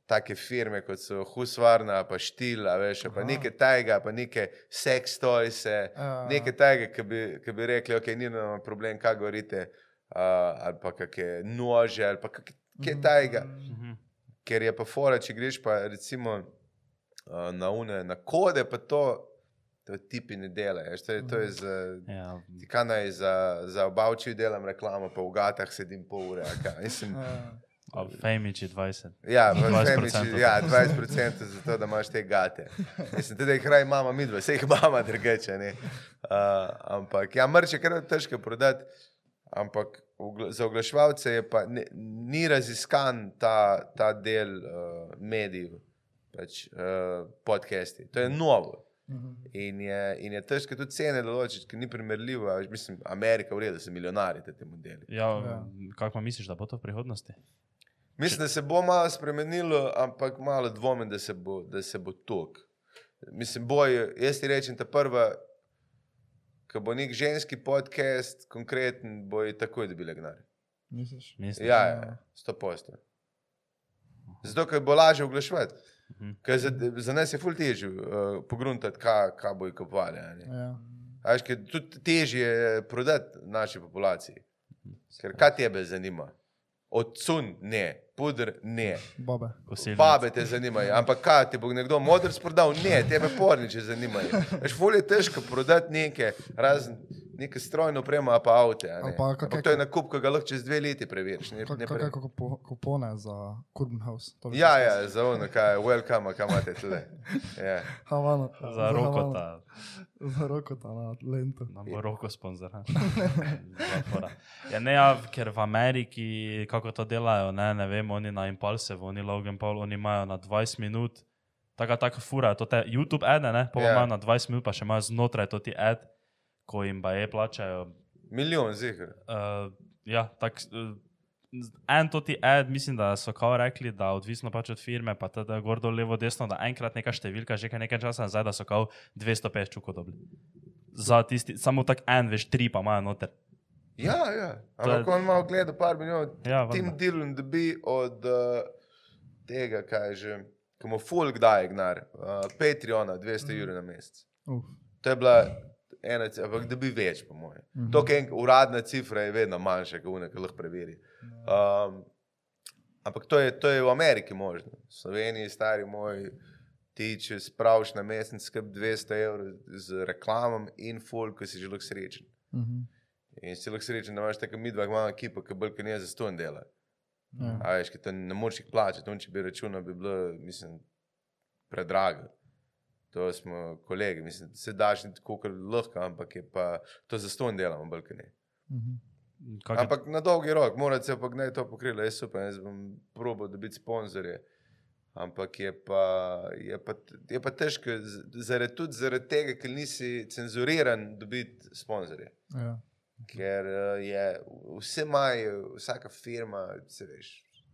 take firme, kot so Husvarna, pa Štil, a veš, pa nekaj tajega, pa nekaj sex toyse, Ja. nekaj tajega, ki bi, ki bi rekli, ok, ni nam problem, kaj govorite, uh, ali pa kakšne nože, ali pa kak- kaj tajega. Mhm. Ker je pa fora, če greš pa recimo uh, na une, na kode, pa to, to tipi ne delajo. To je, to je za, Ja, ti kaj naj za, za obavči delam reklamo, pa v gatah sedim pol ure. a kaj, Mislim, Ja. a Fejmiči 20. Ja, v 20% Femiči, ja, 20% za to, da imaš te gate. Mislim, tudi jih raj imamo mi dva, vse jih imamo drugače. ne. Uh, ampak, ja, mrč je kar težko prodati, ampak za oglaševalce je pa ne, ni raziskan ta, ta del uh, medijev, pač uh, podcasti. To je novo. Mhm. In je, in je težko tudi cene določiti, ker ni primerljivo. a veš, Mislim, Amerika, v redu, so milijonari te modeli. Ja, Ja. kako misliš, da bo to v prihodnosti? Mislim, da se bo malo spremenilo, ampak malo dvomim, da se bo, da se bo tok. Mislim, boj, jaz ti rečem, ta prva, ko bo nek ženski podcast, konkreten, bo je takoj dobila gnar. Misliš? Misliš? Ja, ja, sto posto. Zato, ker bo lažje oglaševati. Mhm. Ker za, za nas je ful težje uh, pogruntati, kaj, kaj bo kupovali. a ne. Ja. A veš, ker tudi težje je prodati naši populaciji. Ker kaj tebe zanima? Odsun ne, puder ne. Babe. Babe te zanimajo, ampak kaj ti bo nekdo modr prodal? Ne, tebe porniče zanimajo. Veš, ful je težko prodati nekaj, razen neke strojno opremo, a pa avte. a ne. Ali pa Ampak kake- to je nakup, ki ga lahko čez dve leti preveriš. Ne, ne Kako pre... je kupo, kupone za Kurban House? Ja, ja, za ono, kaj, welcome, kam imate tle. Ja. Havana. Za rokota, Za rokota na lento. nam bo roko sponzor. ha. Dva fora. Ja, ne, ja, ker v Ameriki, kako to delajo, ne, ne vem, oni na Impulsevu, oni Logan Paul, oni imajo na 20 minut, taka taka fura, to te YouTube ede, ne, pa Ja. imajo na 20 minut, pa še imajo znotraj to ti ed, ko jim pa je plačajo. Milijon, zihar. Uh, ja, tak, uh, en to ti ed, mislim, da so kao rekli, da odvisno pač od firme, pa teda gor dol levo desno, da enkrat neka številka, že nekaj časa nazaj, da so kao 250 čukov dobili. Za tisti, samo tak en, veš, tri pa imajo noter. Ja, ja. To je- Ampak on ima ogled par milijonov. Ja, Tim. Dillon dobi od uh, tega, kaj že, ko mu folk daje gnar, uh, Patreona, 200 evrov na mesec. Uf. To je bila ena, ampak dobi več, po mojem. Mm -hmm. To, kar je uradna cifra, je vedno manjša, kot unek, lahko preveri. Um, ampak to je, to je v Ameriki možno. V Sloveniji, stari moj, ti če spraviš na mesec skrb 200 evrov z reklamom in folk, ko si že lahko srečen. Mhm. In si lahko srečen, da imaš tako mi dva, imamo ekipo, ki bolj kot ne za ston dela. Ja. A veš, ki to ne moreš plačati, on če bi računal, bi bilo, mislim, predrago. To smo kolegi, mislim, se daš ni tako, lahko, ampak je pa to za ston delamo, bolj kot ne. Mhm. Kak je- Ampak na dolgi rok, morate se pa gnaj to pokrilo, jaz super, jaz bom probo dobiti sponzorje. Ampak je pa, je pa, je pa težko, z- zaradi, tudi zaradi tega, ker nisi cenzuriran, dobiti sponzorje. Ja. Ker eh, je vse maj, vsaka firma, se veš,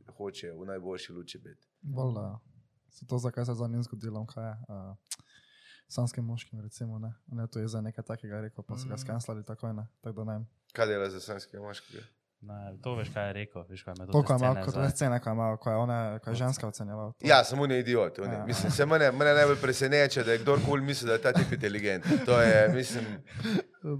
hoče v najboljši luči biti. Valjda, ja. Se to, zakaj se je za njim zgodilo, kaj je. Uh, Sanskim moškim, recimo, ne. ne. To je za nekaj takega rekel, pa so ga Mm. skenslali takoj, ne. Tako da ne. vem. Kaj dela za slovenskega moškega? Ne, to veš, kaj je rekel. Veš, kaj me To, ko je imel, kot te scene, ko je imel, ko je, one, ko je ženska ocenjeval. to. Ja, samo ne idiot. on je. Ja. Mislim, se mene, mene najbolj preseneča, da je kdorkoli misli, da je ta tip inteligenten. To je, mislim,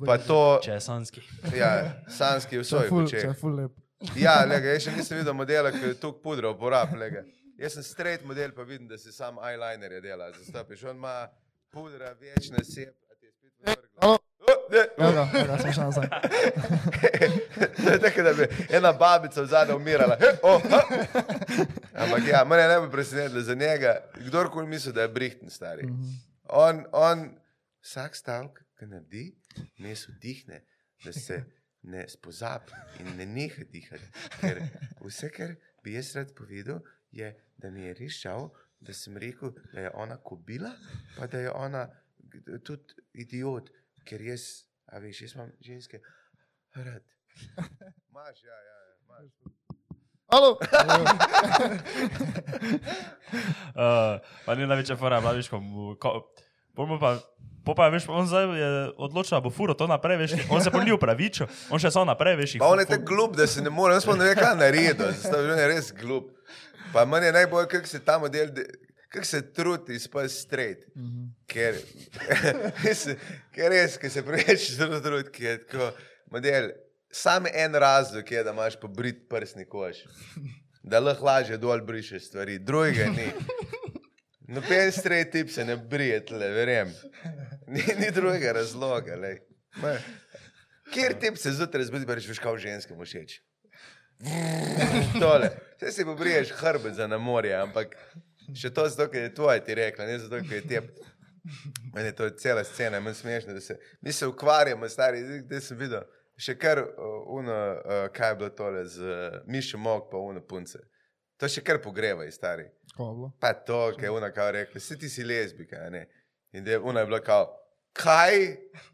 pa to, Če je sanski. ja, sanski v je svojih ful, če očeh. je ful lep. Ja, lega, jaz še nisem videl modela, ki je tukaj pudra uporablja. Jaz sem straight model, pa vidim, da si sam eyeliner dela. Zastopiš, on ima pudra, večna sep, a ti je spet vrgla. Ne, Ja, ja, je tako, da bi ena babica v zadnjem umirala. Oh. Ampak ja, mene je najbolj presenetilo za njega, kdorkoli misli, da je brihten stari. Mhm. On, on vsak stavek, ki naredi, mes vdihne, da se ne spozabi in ne neha dihati. Ker vse, kar bi jaz rad povedal, je, da mi je res žal, da sem rekel, da je ona kobila, pa da je ona tudi idiot, ker jaz, a veš, jaz imam ženske rad. Maš, ja, ja, ja, imaš. Alo! Uh, pa ni največja fora, babiš, ko mu. Ko, pa, po pa veš, on zdaj je odločil, da bo furo to naprej, veš, on se pa ni upravičil, on še samo naprej, veš. Pa on je tako glup, da se ne more, jaz pa ne ve, kaj narediti, zato je res glup. Pa meni je najbolj, kako se ta model, de- kako se trudi izpasti straight. Mhm. Ker, mislim, ker res, ker se preveč zelo trudi, ker je tako model. Sam en razlog je, da imaš pobrit prsni koš, da lahko lažje dol brišeš stvari, drugega ni. Noben straight tip se ne brije, tle, verjem. Ni, ni drugega razloga. Kjer tip se zjutraj zbudi, pa rečeš, kao ženskemu všeč. Tole. Vse si pobriješ hrbet za na morje, ampak še to zato, ker je tvoje ti rekla, ne zato, ker je tep. Meni je to cela scena, meni smešno, da se, mi se ukvarjamo, stari, zdaj sem videl, še kar uh, uno, uh, kaj je bilo tole z uh, Mišo Mok pa uno punce. To še kar pogreva, stari. Je bilo? Pa to, ki je ona kao rekla, si ti si lezbika, ne. In da je ona je bila kao, kaj?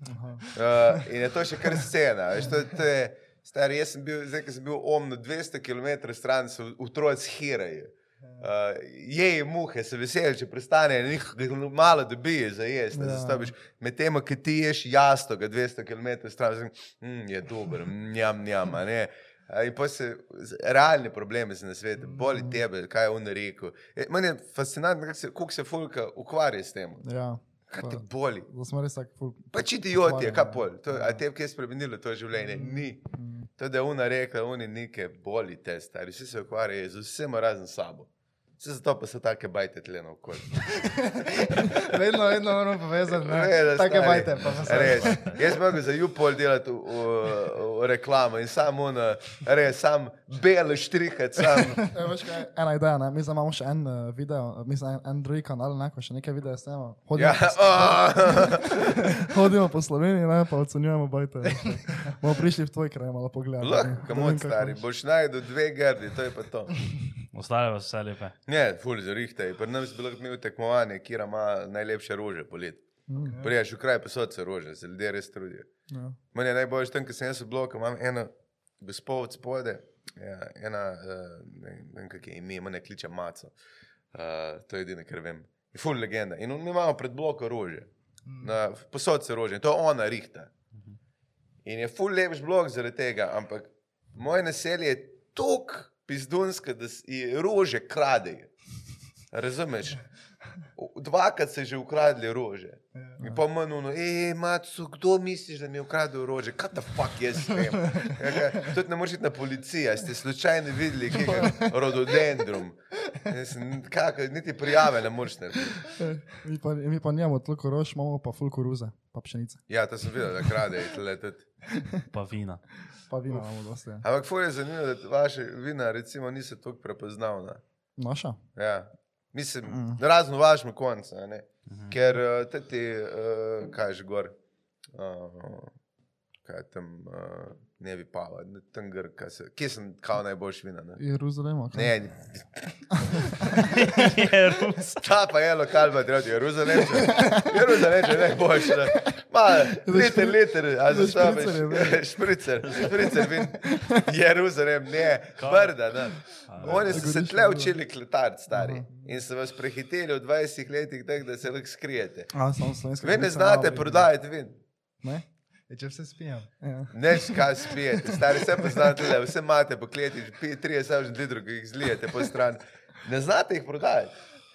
Uh, in je to še kar scena. Veš, to, to je, stari, jaz sem bil, zdaj, sem bil omno 200 km stran, so otroci hirajo. Uh, jej muhe, se veseli, če prestane, njih malo dobijo za jesti. Ja. Ja. Zastopiš med tem, ki ti ješ jastoga 200 km stran, zim, mm, je dober, njam, njam, In pa se realni problemi se na svetu, boli tebe, kaj je on rekel. E, Meni je fascinantno, kako se, se Fulka ukvarja s tem. Ja. Kaj te boli? Zdaj smo res tako ful. Pač idioti, kaj pol. To, ja. a te, je spremenilo to življenje? Ni. Mm. To, da je ona rekla, oni neke boli te stari, vsi se ukvarjajo z vsem razen sabo. Vse zato pa so take bajte tle na okolju. Vedno, vedno moramo povezati. ne. Vedno, Take stari. bajte. Res. Jaz mogo za Jupol delati v, v, v reklamo in sam ona, res, sam bele štrihati, sam. E, veš kaj, ena ideja, ne? mi zdaj imamo še en uh, video, mislim, en, en drugi kanal, ne, ko še nekaj videa snemamo. Hodimo, Ja, po, oh. hodimo po Sloveniji, ne, pa ocenjujemo bajte. Bomo prišli v tvoj kraj malo pogledati. Lahko, Da kamot stari, boš najdel dve grdi, to je pa to. Ostale pa so vse lepe. Ne, ful, zrihtaj. Pri nas je bilo imel tekmovanje, kjer ima najlepše rože poleti. Mm, Priješ v kraj, pa so se rože, se ljudje res trudijo. ja. Meni je najboljše tam, ker sem jaz v bloku, imam eno gospod spode, ja, ena, uh, ne ne vem, kak je ime, me ne kliče Maco. Uh, to je edino, kar vem. Je full legenda. In mi imamo pred blokom rože. Na, posod se rože. In to ona rihta. In je full lepš blok zaradi tega, ampak moje naselje je tok pizdunsko, da si rože kradejo. Razumeš? Dvakrat se že ukradli rože. In pa mnuno, hej, maco, kdo misliš, da mi je ukradel rože? Kaj ta fuck jaz vem? Ja, kaj, Tudi ne moreš iti na policijo, ste slučajno videli, kje je rododendrum. Kako, niti prijave ne moreš narediti. Mi pa, mi pa nimamo toliko rož, imamo pa ful koruze, pa pšenice. Ja, to sem videl, da kradejo. tule tudi. Pa vina. Pa vina imamo dosti. Ja. Ampak ful je zanimivo, da vaše vina recimo niso tako prepoznavna. Naša? Ja. Mislim, Mm. mm. razno vašem koncu, a ne? ker uh, ti, uh, kaj že gor, uh, kaj je tam, uh, ne bi ne, tam gr, kaj se, kje sem kao najboljš vina. Ne, Jeruzalema. kaj? ne Je Rus. ta pa je lokal, pa treba Jeruzalem, Jeruzalem je najboljši. ne. Ma, liter, liter, a za sabo, špricer je špricer, špricer vin, Jeruzalem, ne, brda, ne. Oni so se tle učili kletati, stari. In so vas prehiteli v 20 letih, tako da se lahko skrijete. A, samo. Vi ne znate prodajati vin. Ne? E, če vse spijam. Ja. Ne, kaj spijete, stari vse pa znate, le, vse imate po kleti, 30 litrov, ki jih zlijete po stran. Ne znate jih prodajati.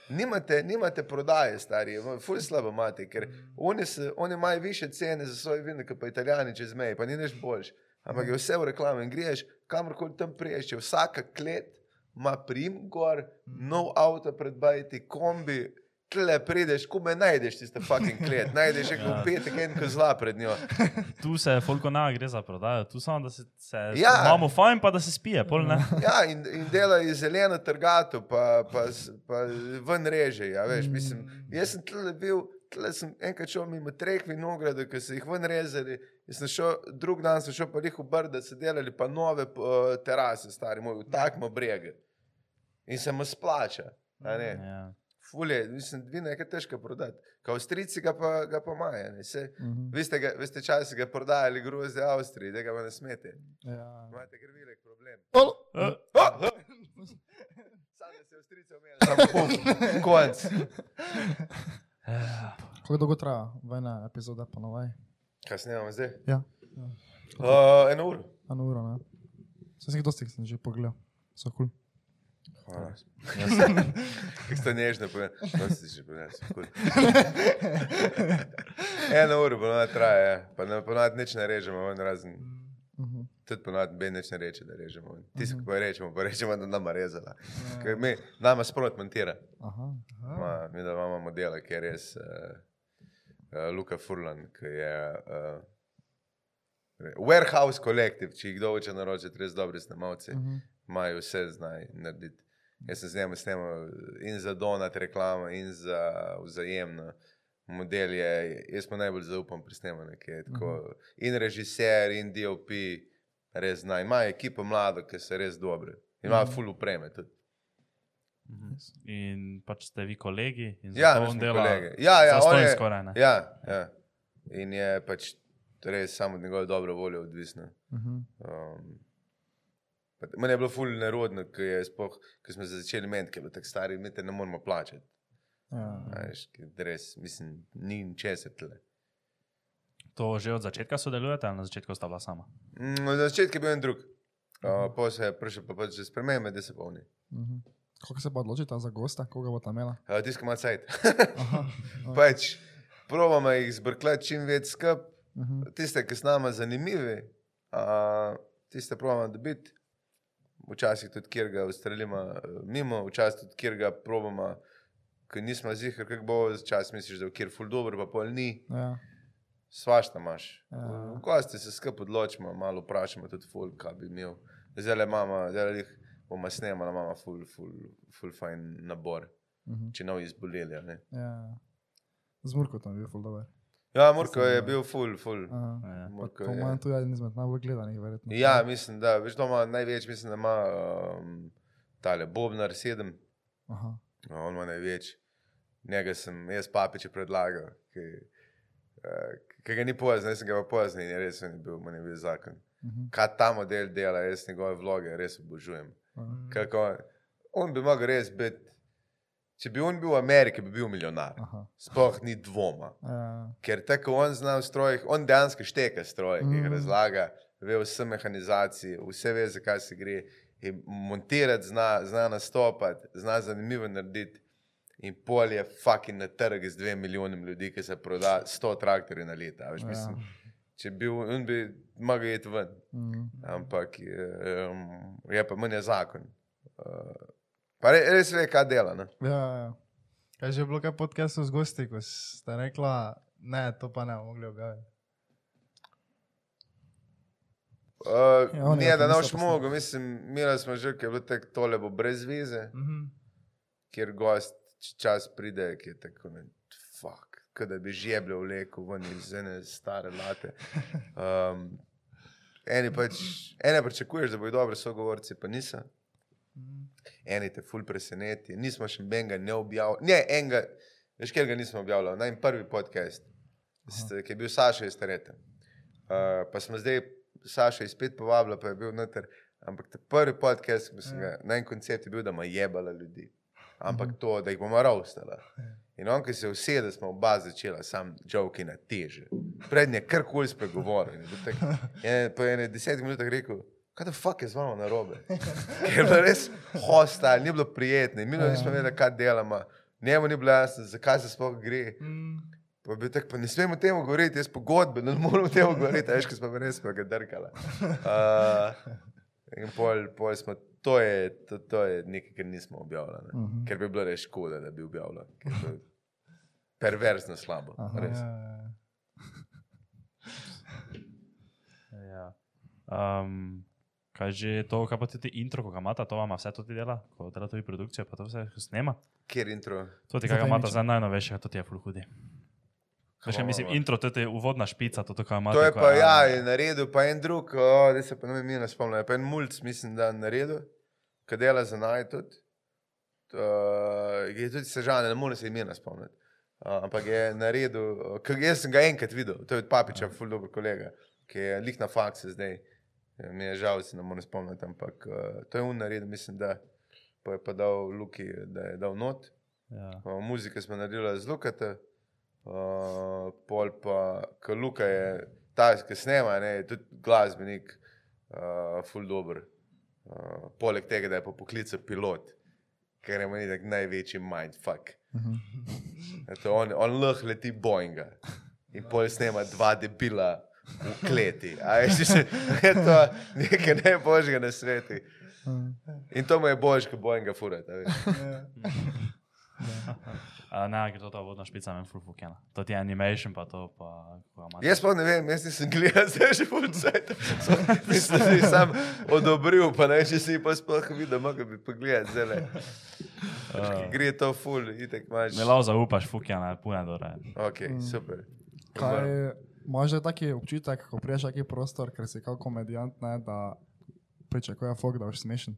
Nimate, nimate prodaje, stari, ful slabo imate, ker oni, se, oni imajo više cene za svoje vino, kot pa italijani čez meje, pa ni nič boljš. Ampak je vse v reklami in greš, kamorkoli tam priješ, vsaka klet ima prim gor, nov avto pred bajti, kombi, tle prideš, ko me najdeš, tiste fucking klet, najdeš še Ja. petek en kozla pred njo. Tu se folko ne gre za prodajo, tu samo da se, se Ja. imamo fajn, pa da se spije, pol ne. Ja, in, in delajo zeleno trgato, pa, pa, pa ven reže. Ja, veš, mislim, jaz sem tle bil, tle sem enkrat šel mimo treh vinogradov, ki so jih ven rezali. Šel, drug dan sem šel pa jih v Brd, da so delali pa nove uh, terase, stari moj, v takmo brege. In se mu splača. Ja. Fulje, mislim, vino je kaj težko prodati. Kao Avstrijci ga pa, ga pa imajo. ne, saj Mhm. Vi ste, ga, vi ste časi ga prodajali grozdje Avstriji, da ga pa ne smete. Ja. Imate kar velik problem. Ol- Eh, Oh! Sam se Avstrijci omenil, samo puf, konc. Kako dolgo traja vojna epizoda, ponovaj? Kaj snemamo zdaj? Ja. Uh, eno uro. Eno uro, ne? Sem si jih dosti sem že pogledal. So kul. Cool. Hvala. Kako ste nežni, pa ne si že povedal. Eno uro ponovadi traja, ja. pa ne, ponovadi nič ne režemo, ven razen. Mhm. Tudi ponovadi Ben nič ne reče, da režemo. Tisti, Mhm. ki pa rečemo, pa rečemo, da nama rezala. Ker mi, nama sprot montira. Aha. Ma, mi da imamo modela, ki je res uh, uh, Luka Furlan, ki je uh, Warehouse Collective, če jih kdo hoče naročiti, res dobri snemalci, Mhm. imajo vse znaj narediti. Jaz sem z njim snemal in za donat reklamo, in za vzajemno. Model je, jaz pa najbolj zaupam pri snemanju, ki je tako. In režiser, in DOP, res znaj. Imajo ekipo mlado, ki so res dobri. Imajo Mhm. full upreme tudi. Mhm. in pač ste vi kolegi. in Ja, on dela kolegi. Ja, ja, on je- skoraj ne. Ja, ja. In je pač res samo od njegove dobre volje odvisno. Mhm. Um, pa meni je bilo ful nerodno, ko, je spoh, ko smo začeli meniti, ker je bilo tako stari, mi te ne moramo plačati. Ja. a Veš, ker res, mislim, ni ničesar tle. To že od začetka sodelujete ali na začetku sta bila sama? Mm, Na začetku je bil en drug, uh, pa se je prišel pa pač že spremembe, da se polni. Mhm. Kako se pa odločite za gosta, koga bo tam imela? Uh, Tiskam cajt. Aha. pač probamo jih zbrkljati čim več skup, Mhm. tiste, ki s nami zanimivi, uh, tiste probamo dobiti. Včasih tudi, kjer ga ustrelimo eh, mimo, včasih tudi, kjer ga probamo, ker nismo zihar, kako bo, včasih misliš, da je kjer ful dobro, pa pol ni. Ja. Svašta imaš. Ja. Gosti se skupaj odločimo, malo vprašamo tudi ful, kaj bi imel. Zdaj le imamo, zdaj le jih bomo snemali, imamo ful, ful, ful fajn nabor, Mhm. če novi izboleli. a ne. Ja. Z Murkotom je bil ful dober. Ja, Murko je bil ful, ful. Aha. Ja. Murko je- to je eden izmed najbolj gledanih, verjetno. Ja, mislim, da veš, da ima največ, mislim, da ima um, tale Bobnar 7, Aha. no, on ima največ. Njega sem jaz papiče predlagal, ki, uh, ki ga ni pozno, jaz sem ga pa pozno in je res je bil, meni je bil zakon. Mhm. Kaj ta model dela, jaz njegove vloge res obožujem. Aha. Kako, on- on bi mogel res biti, če bi on bil v Ameriki, bi bil milijonar. Aha. Sploh ni dvoma. Ja. Ker tako on zna v strojih, on dejansko šteka stroje, ki jih razlaga, ve vse mehanizacije, vse ve, zakaj se gre. In montirati zna, zna nastopati, zna zanimivo narediti. In pol je fucking na trg z dvema milijonami ljudi, ki se proda 100 traktorjev na leto. Veš, Ja. mislim, če bi bil, on bi mogel iti ven. Mhm. Ampak je, um, je pa meni zakon. Uh, pa re, res ve, kaj dela. Ne? Ja, ja. Kaj že je bilo kaj podcastov z gosti, ko ste rekla, ne, to pa ne bomo mogli objaviti. Uh, Ja, ne, da ne boš mogel, mislim, imeli smo že, ki je bilo tako, tole bo brez vize, Mhm. kjer gost č- čas pride, ki je tako, ne, fuck, da bi žeblje vlekel ven iz ene stare late. Um, eni pač, ene pričakuješ, da bodo dobri sogovorci, pa niso. Mhm. Eni te ful preseneti, nismo še enega ne objavili. Ne, enega, veš, ker ga nismo objavili, naj prvi podcast, ste, ki je bil Saša iz Tereta. Uh, pa smo zdaj Saša iz spet povabila, pa je bil noter. Ampak ta prvi podcast, ki sem ga, na en koncept je bil, da ima jebala ljudi. Ampak to, da jih bomo ravstala. In on, ki se je usedel, smo oba začela, sam joke na teže. Prednje karkoli spregovoril. In je bil tak- in Po ene desetih minutah rekel, kaj da fuck je z vama narobe. Ker je bilo res hostil, ni bilo prijetno. Mi nismo vedeli, kaj delamo. Njemu ni bilo jasno, zakaj se sploh gre. Mhm. Pa bi tako, pa ne smemo o tem govoriti, jaz pogodbe, ne moremo o tem govoriti, veš, ko smo res pa ga drkala. Uh, in pol, pol smo, to je, to, to je nekaj, kar nismo objavljali. Ne? Mhm. Ker bi bilo res škoda, da bi objavljali. to Perverzno slabo. Aha. res. Ja, ja. Ja. Um, kaj že to, kaj pa tudi intro, ko ga imata, to vam vse tudi dela, ko dela tudi produkcijo, pa to vse snema. Kjer intro? To ti, kaj ga imata za najnovejšega, to ti je full hudi. Kaj še mislim, intro, to je uvodna špica, to, kaj imate. To je pa, ja, je naredil pa en drug, oh, da se pa ne vem, ne spomnim, pa en mulj, mislim, da je naredil, ki dela za naj tudi. Uh, je tudi sežane, ne morem se imena spomniti. Uh, ampak je naredil, uh, ker jaz sem ga enkrat videl, to je od Papiča, ful dober kolega, ki je lik na faksu zdaj. Ja, Mi je žal, se ne morem spomniti, ampak uh, to je on naredil, mislim, da pa je pa dal Luki, da je dal not. Ja. Uh, muzike smo naredili z Lukata, uh, pol pa, ker Luka je ta, ki snema, ne, je tudi glasbenik, uh, full dober. Uh, poleg tega, da je pa poklical pilot. ker je meni tak največji mindfuck. Mhm. Eto, on, on lahko leti Boeinga in pol snema dva debila v kleti. A veš, se, je to nekaj najboljšega na svetu. In to mu je boljš, kot Boeinga furata. veš. Uh, ne, ker to ta vodna špica me ful fukena. To ti je animation, pa to pa... Jaz pa ne vem, jaz nisem gledal, zdaj že policajt. Mislim, da si sam odobril, pa ne, če si pa sploh videl, mogo bi pogledal zdaj. Uh, Gre to ful, itek imaš. Ne lao zaupaš fukena, pune dore. Ok, super. Kaj, imaš že taki občutek, ko priješ neki prostor, ker si kot komedijant, ne, da pričakuje fok, da boš smešen.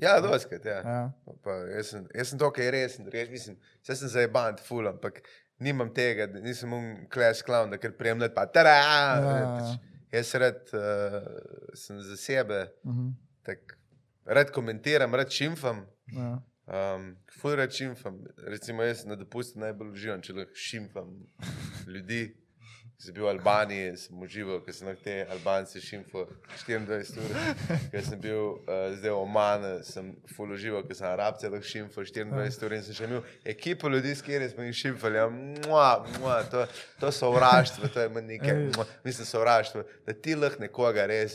Ja, doskrat, ja. Ja. Pa, jaz sem, jaz sem tukaj resen, res mislim, vse sem zajeban, ful, ampak nimam tega, nisem un class clown, da ker prijem let pa tada. Ja. Jaz rad uh, sem za sebe, Mhm. tak, rad komentiram, rad šimfam. Ja. Um, ful rad šimfam. Recimo jaz na dopustu najbolj uživam, če lahko šimfam ljudi. Ko sem bil v Albaniji, sem užival, ker sem te Albance šimfal 24 ur. Ker sem bil uh, zdaj v Omanu, sem ful užival, ker sem Arabce lahko šimfal 24 ur in sem še imel ekipo ljudi, s katerimi smo jih šimfali. Ja, mua, mua, to, to sovraštvo, to je meni nekaj, mua, mislim sovraštvo, da ti lahko nekoga res,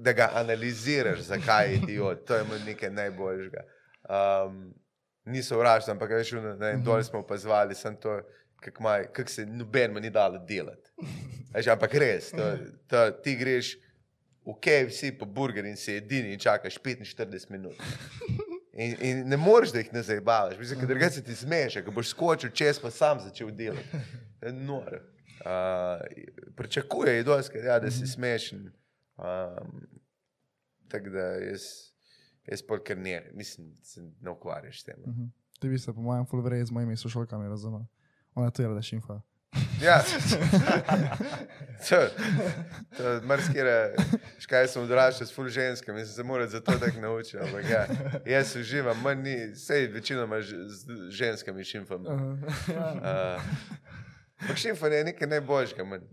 da ga analiziraš, zakaj je idiot, to je meni nekaj najboljšega. Um, ni sovraštvo, ampak veš, ne, ne, dol smo opazovali, sem to, kako kako se noben ni dalo delati. Veš, ampak res, to, to, ti greš v KFC po burger in si edini in čakaš 45 minut. In, in ne moreš, da jih ne zabavaš, mislim, ker drugače se ti smeša, ko boš skočil čez, pa sam začel delati. To je noro. Uh, pričakuje je dosti, ja, da si smešen. Um, tako da jaz, jaz pol kar ne, mislim, se ne ukvarjaš s tem. Mhm. Ti bi se, po mojem, full vrej z mojimi sošolkami razumel. Ona to je, da šimfa. Ja, to, to marsikere, škaj sem odraščal s ful ženskami, sem se moral za to tako naučiti. Ampak ja, jaz uživam, manj ni, sej večinoma z ženskami šimfam. Uh, Ampak šimfanje je nekaj najboljšega. manj.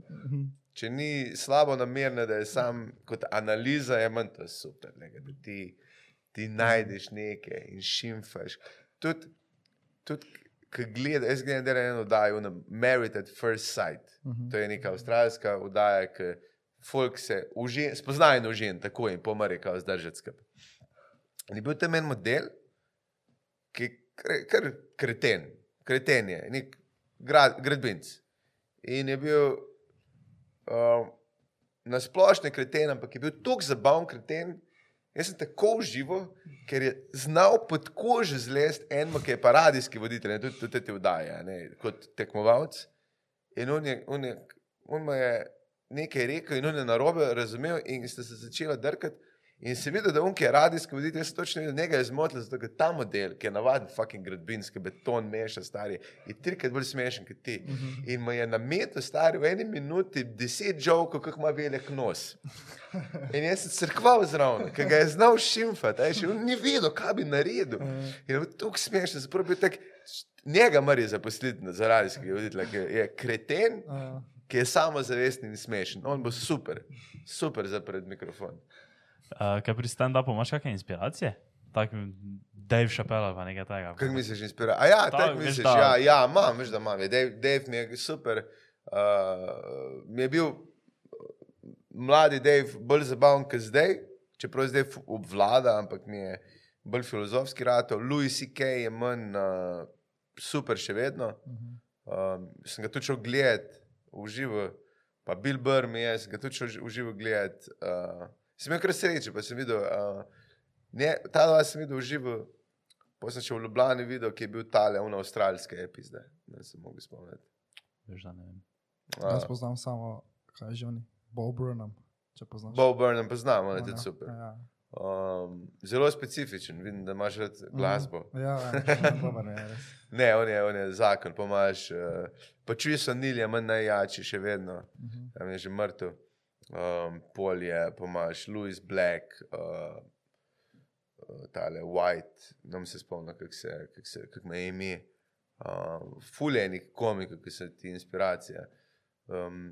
Če ni slabo namerno, da je sam kot analiza, je manj to super. Lega, da ti, ti najdeš nekaj in šimfaš. Tudi, tudi ko gledam, jaz gledam, da je eno oddajo, na Married at First Sight. To je neka avstralska oddaja, ki folk se užen, spoznajo na užen, tako in pomare, kao zdržati skupaj. In je bil tam en model, ki je kar, kreten, kreten je, nek grad, gradbinc. In je bil uh, na splošno kreten, ampak je bil tako zabaven kreten. Jaz sem tako užival, ker je znal pod kožo zlesti enemu, ki je pa radijski voditelj, ne, tudi, tudi te vdaje, ne, kot tekmovalec. In on, je, on, je, on mu je nekaj rekel, in on je narobe razumel, in sta se začela drkati. In se vidi, da on, ki je radijski voditelj, jaz sem točno videl, njega je zmotil, zato ker ta model, ki je navaden fucking gradbinski beton, meša stari, je trikrat bolj smešen kot ti. In mu je na metu stari v eni minuti deset žovkov, kako ima velik nos. In jaz sem crkval zraven, ker ga je znal šimfati, a je še on ni vedel, kaj bi naredil. In je bil tako smešen, zato je bil tak, njega mora zaposliti na zaradijskega voditelja, ki je kreten, ki je samozavesten in smešen. On bo super, super za pred mikrofon. Uh, kaj pri stand-upu imaš kakšne inspiracije? Tak Dave Chappelle pa nekaj takega. Kako misliš, inspira? A ja, Tak, tako veš, misliš, da- ja, ja, imam, veš, da imam. Dave, Dave mi je super. Uh, mi je bil mladi Dave bolj zabaven kot zdaj, čeprav zdaj obvlada, ampak mi je bolj filozofski rato. Louis C.K. je manj uh, super še vedno. Um, sem ga tudi šel gledati v živo, pa Bill Burr mi je, sem ga tudi šel v živo gledati. Uh, sem imel kar sreče, pa sem videl, uh, ne, ta dva sem videl v živo. Potem sem še v Ljubljani videl, ki je bil tale, una avstralska epizda. Ne se mogu spomniti. Veš, da ne vem. Jaz poznam samo, kaj že oni, Bob Burnham, če poznaš. Bo Burnham poznam, on je tudi super. Ja, Um, zelo specifičen, vidim, da imaš rad glasbo. ja, ja dober je res. Ne, on je, on je zakon, pa imaš. Uh, pa čuješ, so nili, je manj najjači še vedno, Mhm. tam je že mrtev. Um, Pol je, pa imaš Louis Black, uh, uh, tale White, ne se spomnim, kako se, kak se, kak me ime. Um, ful je enih komikov, ki so ti inspiracija. Um,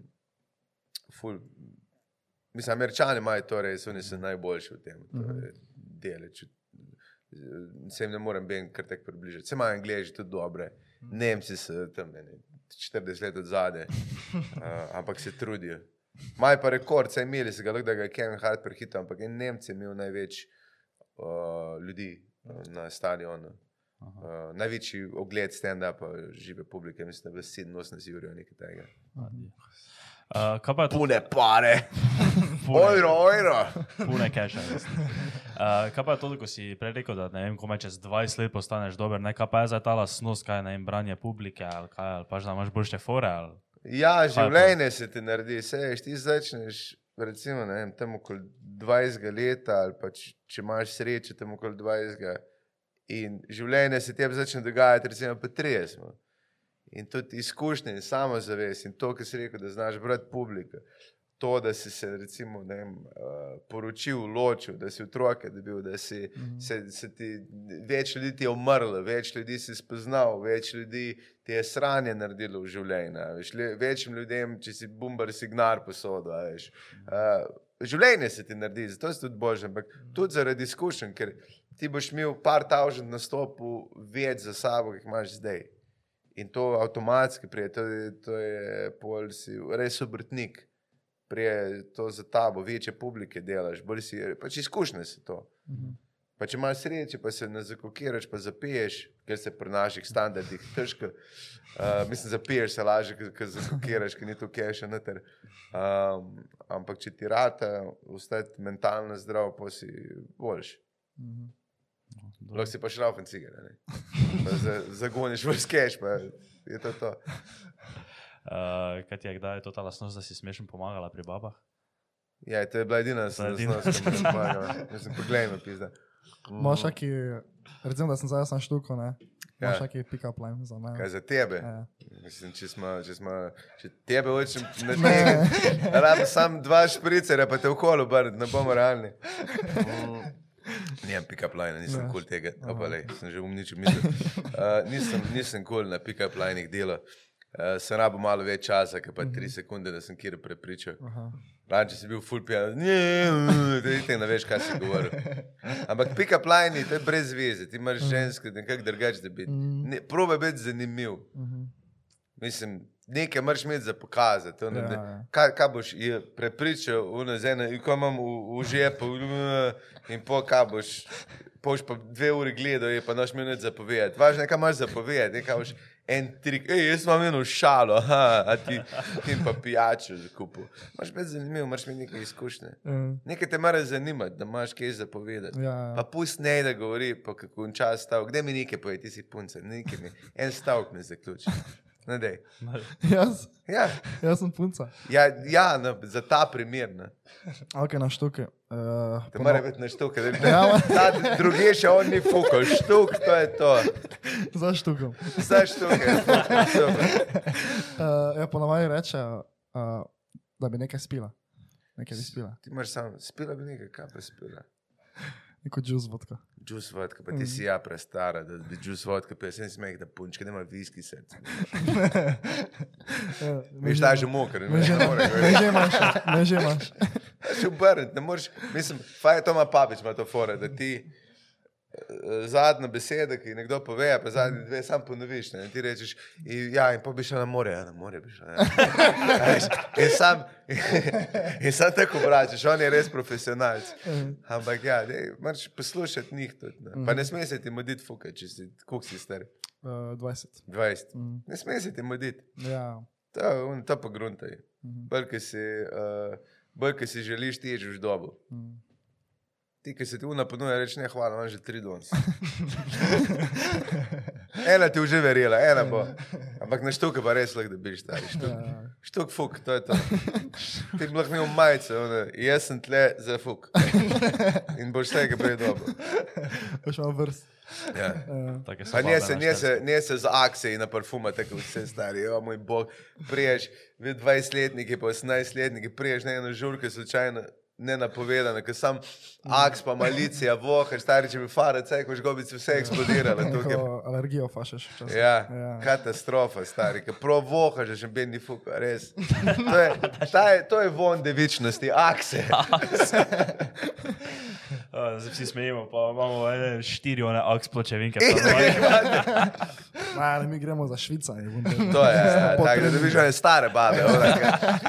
ful, mislim, američani imajo to res, oni so najboljši v tem. To je deleč. se jim ne morem ben kar tako približati. Se imajo angliži tudi dobre, Nemci so tam ne, ne, 40 let od zade, uh, ampak se trudijo. Maj pa rekord, saj imeli so ga, lahko da ga je Kevin Hart prehitil, ampak en Nemci je imel največ uh, ljudi uh, na stadionu. Uh, največji ogled stand-upa žive publike, mislim, da je 87 ur nekaj tega. Uh, kaj pa je to? Pune pare, ojro, ojro. pune keša. Uh, kaj pa je to, ko si prej rekel, da ne vem, ko me čez 20 let postaneš dober, ne, kaj pa je za ta lasnost, kaj je ne vem, branje publike ali kaj, ali pa že da imaš boljše fore. Ali... Ja, življenje se ti naredi, sej ti začneš, recimo, ne vem, tam okoli 20 let, ali pa če, če imaš srečo, tam okoli 20. In življenje se tebi začne dogajati, recimo, pa 30. no. In tudi izkušnje in samozavest in to, kar si rekel, da znaš brati publiko. To, da si se recimo, vem, uh, poročil, ločil, da si otroke dobil, da si, mm -hmm. se, se ti, več ljudi ti je umrlo, več ljudi si spoznal, več ljudi ti je sranje naredilo v življenju. Veš, le, večjim ljudem, če si bumbar signar posodil. a veš. Uh, življenje se ti naredi, zato si tudi božji, ampak tudi zaradi izkušenj, ker ti boš imel par tavžen nastopov več za sabo, kot jih imaš zdaj. In to avtomatsko prije, to je, to je pol si res obrtnik, prije to za tabo, večje publike delaš, bolj si, pač izkušnje se to. Pa če imaš srečo, pa se ne zakokiraš, pa zapiješ, ker se pri naših standardih težko. Uh, mislim, zapiješ se lažje, ker zakokiraš, ker ni to keša noter. Um, ampak če ti rata, ostati mentalno zdrav, pa si boljši. Lahko si pa šrafen cigar, ne. Pa za- Zagoniš v skeš, pa je to to. Uh, kaj ti je, kdaj je to ta lasnost, da si smešen pomagala pri babah? Ja, to je bila edina je stvar, ki mi je pomagala. Mislim, poglej me, pizda. Imaš neki, recimo, da sem zdaj sam štuko, ne? Ja. neki pick-up line za mene. Kaj za tebe? Ja. Mislim, če smo, če smo, če tebe hočem nategniti, rabim sam dva špricerja, pa te v kolo obrniti, ne bomo realni. Mm. Nijem pick-up line, nisem Ja. kul cool tega, opa, lej, sem že umničil misel. Uh, nisem, nisem kul cool na pick-up linih delo. Uh, sem rabo malo več časa, kot pa tri sekunde, da sem kjer prepričal. Aha. Raje, če si bil full pijan, ne, ne veš, kaj si govoril. Ampak pick-up line, to je brez veze, ti imaš ženske, nekako drugače, da biti. Ne, probe biti zanimiv. Mhm. Mislim, nekaj moraš imeti za pokazati. to ne- Ja, ja. Kaj, kaj boš je prepričal, ono z eno, ko imam v, v žepu, in po kaj boš, boš pa dve uri gledal, je pa noč minut zapovedati. Važno je, kaj imaš zapovedati, nekaj en trik, ej, jaz imam eno šalo, aha, a ti, ti pa pijačo zakupil. Imaš biti zanimiv, imaš imeti nekaj izkušnje. Ja. Nekaj te mora zanimati, da imaš kaj zapovedati. Ja. Pa pust ne, da govori, pa kako čas stavek. Kde mi nekaj poje, ti si punca, nekaj mi. En stavek mi zaključi. Ne, dej. Jaz, Ja, jaz sem punca. ja, ja no, za ta primer. Ne. Ok, na štuke. Uh, Te mora biti na štuke. da- Ja, ma- Ta druge še on ni fukal, štuk, to je to. Za štukom. Štuke. super. Uh, ja, ponavadi reče, uh, da bi nekaj spila. Nekaj bi spila. Ti imaš sam, spila bi nekaj, kaj pa spila. Neko džus vodka. Džus vodka, pa ti si ja prestara, da bi džus vodka pil. Sem smeh, da punčke nema viski srce. Ja, Veš, ta je že moker, ne že ne more. me že imaš, me že imaš. Še obrniti, ne moreš. Mislim, faj je to ima papič, ima to fore, da ti zadnja beseda, ki nekdo pove, pa zadnji dve sam ponoviš. Ne? In ti rečeš, in, ja, in pa bi šel na more, ja, na more bi šel. In sam, in sam tako vračaš, on je res profesionalc. Ampak ja, dej, moraš poslušati njih tudi. Ne? Pa ne smeš se ti moditi fuka, če si, koliko si star. Uh, 20. 20. Mm. Ne smeš se ti moditi. Ja. To, on, to pa gruntaj. Bolj, ki si, uh, bolj, si želiš, ti ježeš dobo. Mm. Ti, ki se ti una ponuja, reči ne, hvala, imam že tri danes. ena ti že verjela, ena bo. Ampak na štuke pa res lahko, da biš stari. Štuk, Ja. štuk fuk, to je to. Ti bi lahko imel majice, one, jaz sem tle za fuk. In boš vsega prej dobro. Boš imel vrst. Ja. Uh, Pa ne se, ne se, ne se z akcije na parfuma, tako vse stari, o moj bog. Priješ, vi 20-letniki, pa 18-letniki, priješ na eno žurko, slučajno ne napovedano, ker sam aks pa malicija, vohaš, stari, če bi fara, cajkoš gobice, vse tukaj. neko alergijo fašeš včasih. Ja, Ja. katastrofa, stari, ker prav vohaš, že ben ni fuka, res. To je, je, to je von devičnosti, akse. Uh, se vsi smejimo, pa imamo ene štiri one aks pločevinke. Ma, ne, mi gremo za Švico. je To je, ja, tako da dobiš one stare babe.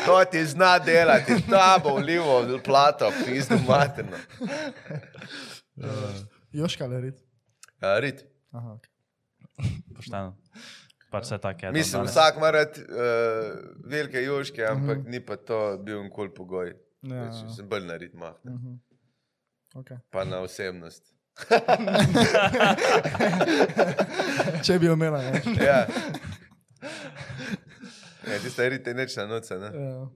To ti zna delati, ta bo vlivo plato, pizdu materno. Joška ali rit? Uh, rit. Aha, ok. Pošteno. Pač vse tako je. Mislim, dandanes. vsak mora uh, velike juške, ampak uh -huh. ni pa to bil nikoli pogoj. Ja, Ja. Sem bolj na rit mah, mhm. Ok. pa na osebnost. Če bi omela, ne. Ja. Ja, tista rit je neč na noce, ne? Ja,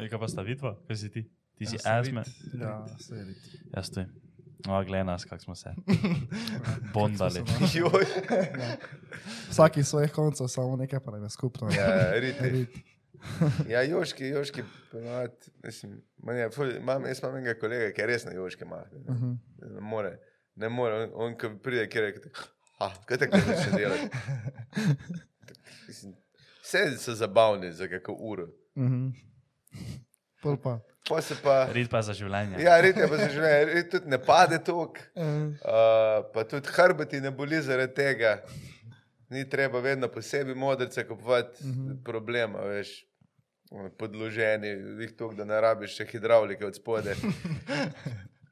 Ej, Kaj pa sta vidva? Kaj si ti? Ti si Jaz sem asme. vid. ja, se je rit. Jaz tu. No, glej nas, kak smo se. Bondali. Joj. Vsaki svojih koncev, samo nekaj pa je skupno. Ja, rit. Rit. Ja, juški, juški, ponovadi, mislim, je, ful, imam, jaz imam enega kolega, ki je res na juški mah. Ne, Mhm. ne more, ne more, on, on ko pride, ki reče, ah, kaj tako. Tak, Mislim, Vse so zabavni za kako uro. Mhm. Pol pa. Pa se pa, Rit pa za življenje. ja, rit je pa za življenje, rit tudi ne pade tok, Eh, uh, pa tudi hrbeti ne boli zaradi tega. Ni treba vedno posebej modrice kupovati, mm -hmm. problema, veš, podloženi, jih tukaj, da ne rabiš še hidravlike od spode.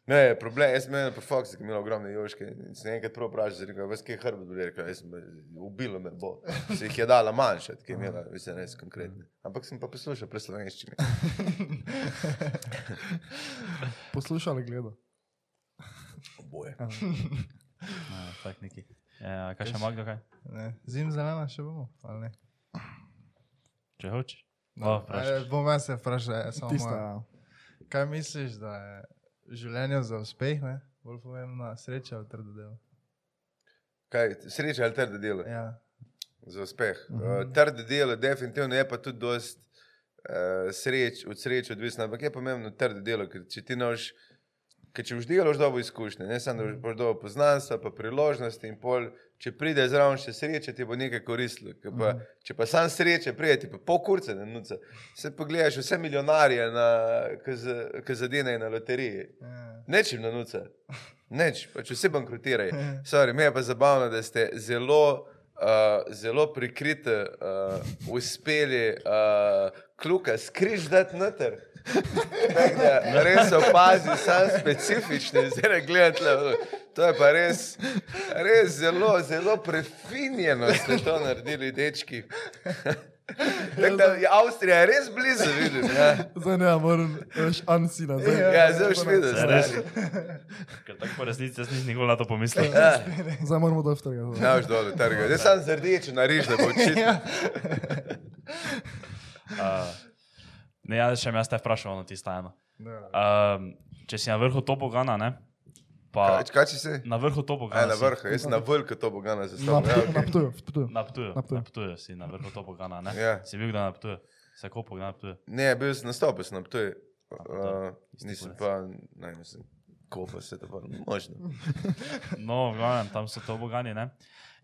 Ne, problem, jaz sem imel pa Fox, ki je imel ogromne joške. Sem enkrat prav vprašal, rekel, veš, kaj hrbet, boli, rekel, jaz sem ubilo me bo. Se jih je dala manjša, ki je imela, mislim, res konkretne. Ampak sem pa poslušal pri slovenščini. Poslušali gledo. Oboje. Ja, tak neki. Ja, kaj še Magdo, kaj? Ne. Zim zelena še bomo, ali ne? Če hočeš. No, vprašaj. eh, bom jaz se vprašal, eh, samo Tista, ja. Kaj misliš, da je v življenju za uspeh, ne? Bolj pomembna sreča ali trdo delo? Kaj, sreča ali trdo delo? Ja. za uspeh. Uh -huh. uh, trdo delo, definitivno je pa tudi dost uh, sreč, od sreče odvisno, ampak je pomembno trdo delo, ker če ti noš, ker če boš delal, boš dobil izkušnje, ne samo, da boš- boš dobil poznanstva, pa priložnosti in pol, če pride zraven še sreče, ti bo nekaj koristilo. Pa, uh -huh. Če pa sam sreče, pride ti pa pol kurce, ne nuca. Se pogledaš vse milijonarje, ki zadenejo na loteriji. ja. Nečim na nuca. Neč, pač vsi bankrotirajo. Sorry, mi je pa zabavno, da ste zelo, uh, zelo prikriti, uh, uspeli uh, kluka skriž dati noter. Da res opazi, sam specifični, zdaj gledate. To je pa res, res zelo, zelo prefinjeno ste to naredili, dečki. Tako da je Avstrija res blizu, vidim. Ja, Zdaj ne, moram, veš, ansina. Zdaj, ja zdaj boš videl. Ja, res. stari. Ker tako po resnici jaz nisem nikoli na to pomislil. Ja. zdaj moramo dol v trga. Ne boš dol trga. Jaz sem z rdečo nariž, da bo očitno. Uh, ne, jaz še jaz te vprašal, no tisto eno. Dobro. Um, če si na vrhu topogana, ne? Pa Kaj, kaj si? na vrhu Aj, topogana. na si. vrhu, jaz sem na vrhu to bogana Na. Ja, Ptuju, na okay. Ptuju, v Ptuju. Na Ptuju. Na Ptuju. Na Ptuju si na vrhu topogana, ne? Ja. Si bil kdaj na Ptuju? Se kopal kdaj na Ptuju? Ne, bil sem nastopil, sem na Ptuju. to Uh, isti nisem pa, ne, nisem. Kopa se to pa, možno. No, v glavnem, tam so tobogani, ne?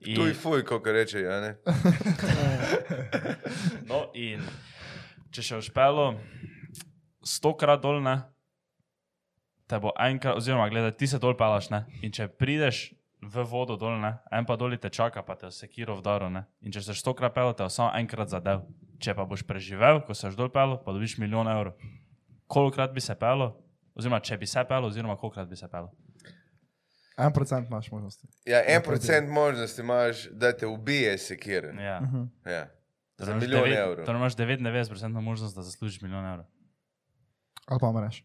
In, Tu je fuj, kako reče, ja ne. no, in če še uspelo stokrat dol, ne? Te bo enkrat, oziroma gledaj, ti se dol pelaš, ne? In če prideš v vodo dol, ne? En pa dol te čaka, pa te sekiro vdaro, ne? In če se stokrat pel, te bo samo enkrat zadev. Če pa boš preživel, ko se dol pel, pa dobiš milijon evrov. Kolikrat bi se pelo? Oziroma, če bi se pelo, oziroma kolikrat bi se pelo? En procent imaš možnosti. Ja, en procent možnosti imaš, da te ubije sekire. Ja. Ja. Za milijon evrov. Torej imaš 99% možnost, da zaslužiš milijon evrov. Ali pa mreš.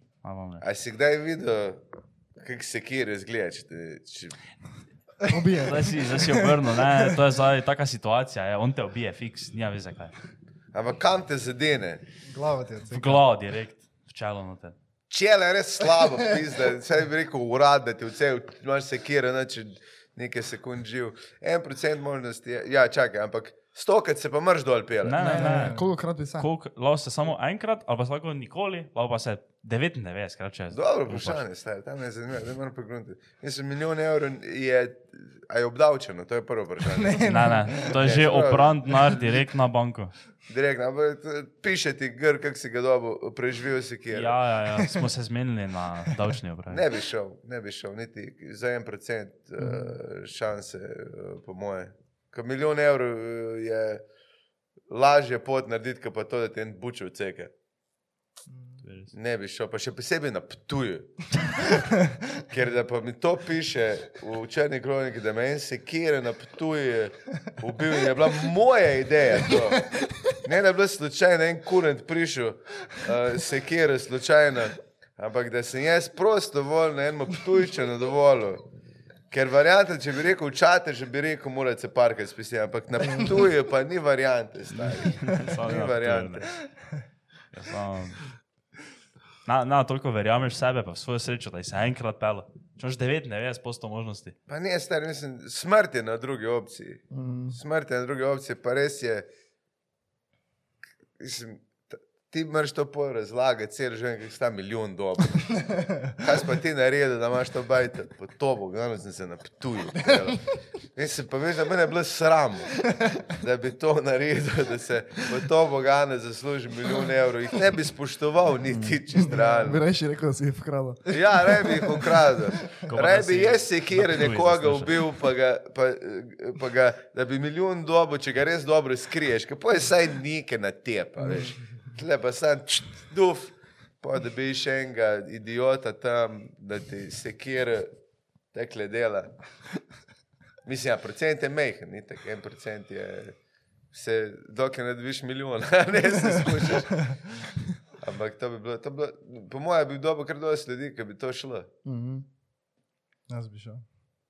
A si kdaj videl, kako sekire izgleda? Če, te- če... Ubije. Zdaj si, zdaj si obrnil, ne, to je zdaj taka situacija, je, on te ubije, fiks, nija veze kaj. Ampak kam te zadene? Glava ti je V glavo direkt, v čelo noter. Čele je res slabo, pizda. Vse bi rekel urad, da ti vse imaš sekire, ne, če nekaj sekund živ. En procent možnosti je, ja, čakaj, ampak Stokrat se pa mrš dol pele. Ne, ne, ne. Koliko krat bi se? Koliko, lahko se samo enkrat, ali pa se lahko nikoli, lahko pa se 99 krat čez. Dobro upaš. vprašanje, stari, tam je zanimivo, da moram pogledati. Mislim, milijon evrov je, je obdavčeno, to je prvo vprašanje. Ne, ne, to je Ne, že se pravi. opran denar direkt na banko. Direktno, ampak piše ti gr, kak si ga dobil, preživel si kjer. Ja, ja, ja, smo se zmenili na davčni upravi. Ne bi šel, ne bi šel, niti za en procent uh, šanse, uh, po moje. Ker milijon evrov uh, je lažje pot narediti, kot pa to, da ti en buče vceke. Ne bi šel, pa še posebej na Ptuju. Ker da pa mi to piše v črni kroniki, da me en sekire na Ptuju ubil in je bila moja ideja. To. Ne da je bilo slučajno en kurent prišel, uh, sekire slučajno, ampak da sem jaz prostovoljno na enem Ptujču na dovolju. Ker varianta, če bi rekel čate, že bi rekel, morate se parkati spisi, ampak na Ptuju pa ni variante, stari. Ni variante. Ja, Na, na, toliko verjameš v sebe, pa v svojo srečo, da si enkrat pel. Če imaš 99% možnosti. Pa ne, stari, mislim, smrt je na drugi opciji. Mm. Smrt je na drugi opciji, pa res je. Mislim, ti moraš to pol razlagati, cel življenje, ki sta milijon dob. Kaj pa ti naredil, da imaš to bajte? Po to bo, glavno sem se naptuju. Mislim, pa veš, da mene je bilo sram, da bi to naredil, da se po to bogane zasluži milijon evrov. Jih ne bi spoštoval, niti čist Bi realno. reči rekel, da si jih vkradel. Ja, ne bi jih ukradel. Rej da bi jaz se kjer nekoga ubil, pa ga, pa, pa ga, da bi milijon dobo, če ga res dobro skriješ, ker pa je saj neke na tepa, veš. Tle pa sam čt, duf, pa da bi še enega idiota tam, da ti se kjer tekle dela. Mislim, ja, procent je mehen, ni tako, en procent je, se, dokler ne dobiš milijon, ne se spuščaš. Ampak to bi bilo, to bi bilo po mojem, bi dobro kar dosti ljudi, ki bi to šlo. Mhm. Jaz bi šel.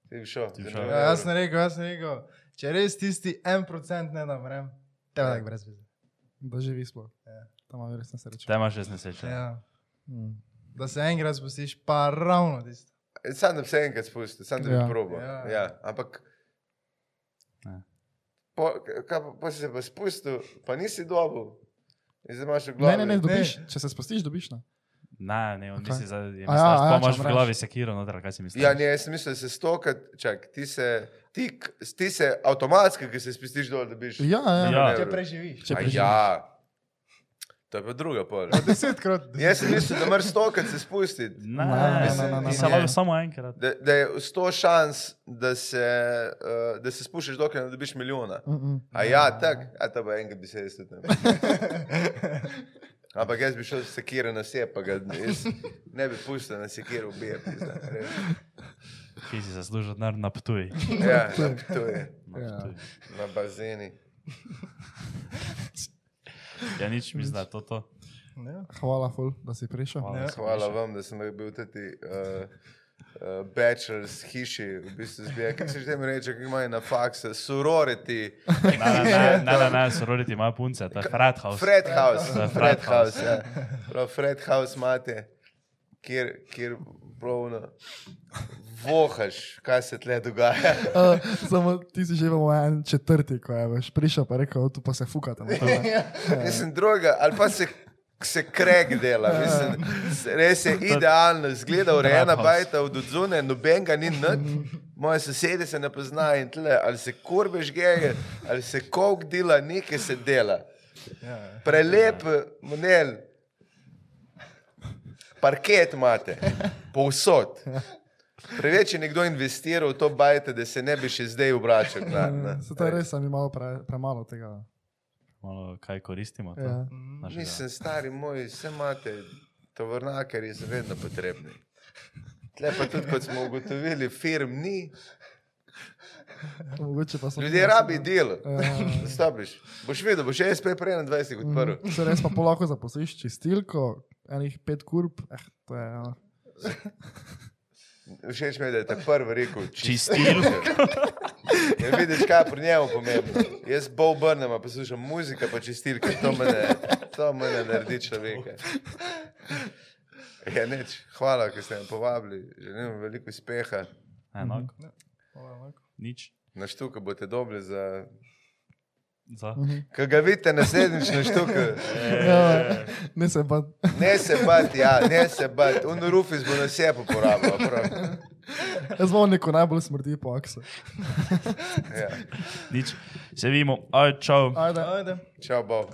Ti bi šel. Ti bi šel. Ja, jaz sem rekel, jaz sem rekel, če res tisti en procent ne da vrem, te Ja. je tako brez veze. Da živi sploh. Ja. Tam ima res nesrečo. Te imaš res nesreče. Ja. Mm. Da se enkrat spustiš, pa ravno tisto. Sam da bi se enkrat spustil, sam da bi Ja. probo. Ja. Ja. Ampak. Ja. Po, kaj, pa, pa si se pa spustil, pa nisi dobil. In zdaj imaš v Ne, glavi. ne, ne, dobiš. Če se spustiš, dobiš. Ne? Ne, ne, on Kaj? misli, da je A ja, ja, pa imaš v glavi sekiro, noter, kaj si misliš? Ja, ne, jaz sem mislil, da se stokrat, čak, ti se, ti, ti se avtomatsko, ki se spustiš dol, dobiš. Ja, ja. Ja. Če preživiš. Če A preživiš. ja. To je pa druga pol. Desetkrat. Jaz sem mislil, da moraš stokrat se spustiti. Ne, Ne, ne, ne, ne, ti lahko samo enkrat. Da, da je sto šans, da se, uh, da se spustiš, dokler ne dobiš milijona. Mm -mm. A ja, tako, a to bo enkrat bi se jaz tudi. ne. Ampak jaz bi šel s sekiro na vse, pa ga jaz ne bi pustil na ubije. pizda, res. Ki si zaslužil denar na Ptuj. Ja, na Ptuju, Na Ja. Na bazeni. Ja, nič da je to to. Ja. Hvala, ful, da si prišel. Hvala. Ja. Hvala vam, da sem bil tudi uh, uh, bachelor's hiši, v bistvu zbija. Kako se že temu reče, kako imajo na faksu, sorority, Ne, ne, ne, ne, ne, ne sorority ima punce, to je Fred House. Fred House, Fred House, ja. Prav Fred House imate, kjer, kjer pravno vohaš, kaj se tle dogaja. Uh, samo ti si že v en četrti, ko je veš, prišel pa rekel, tu pa se fukate. na to, ne." Mislim, druga, ali pa se, se kreg dela, mislim, res je idealno, zgleda urejena bajta od odzune, noben ga ni nad, moje sosede se ne poznajo in tle, ali se kurbež geje, ali se kok dela, nekaj se dela. Ja. Prelep model, parket imate, povsod. Preveč je nekdo investiral v to bajte, da se ne bi še zdaj obračal. Se to je res, sem imel pre, premalo tega. Malo kaj koristimo. to, Ja. Mislim, stari moj, vse imate, tovornakarji so vedno potrebni. Tle pa tudi, kot smo ugotovili, firm ni, Mogoče pa so. ljudje rabi delo. Ja. Stopiš, boš videl, boš SP prej na 20 odprl. Mm, Se res pa lahko zaposliš čistilko, enih pet kurb, eh, to je. Ja. Všeč mi je, da je ta prvi rekel Čistilko. Ja, vidiš, kaj pri njemu pomembno. Jaz bolj obrnem, a poslušam muziko, pa čistilke, to mene, to mene naredi človeka. Ja, neč, hvala, ker ste me povabili, želim vam veliko uspeha. Enako, nič. Na štuku boste dobili za Za. Ko ga vidite naslednjič na štuku, Ja, ne se pa. ne se bati, ja, ne se bati. Un rufis bo na sebe porabil. prav. Jaz bom neko najbolj smrdi po aksu. Ja. Nič. Se vidimo. Aj, čau. Ajde. Ajde. Čau, Bog.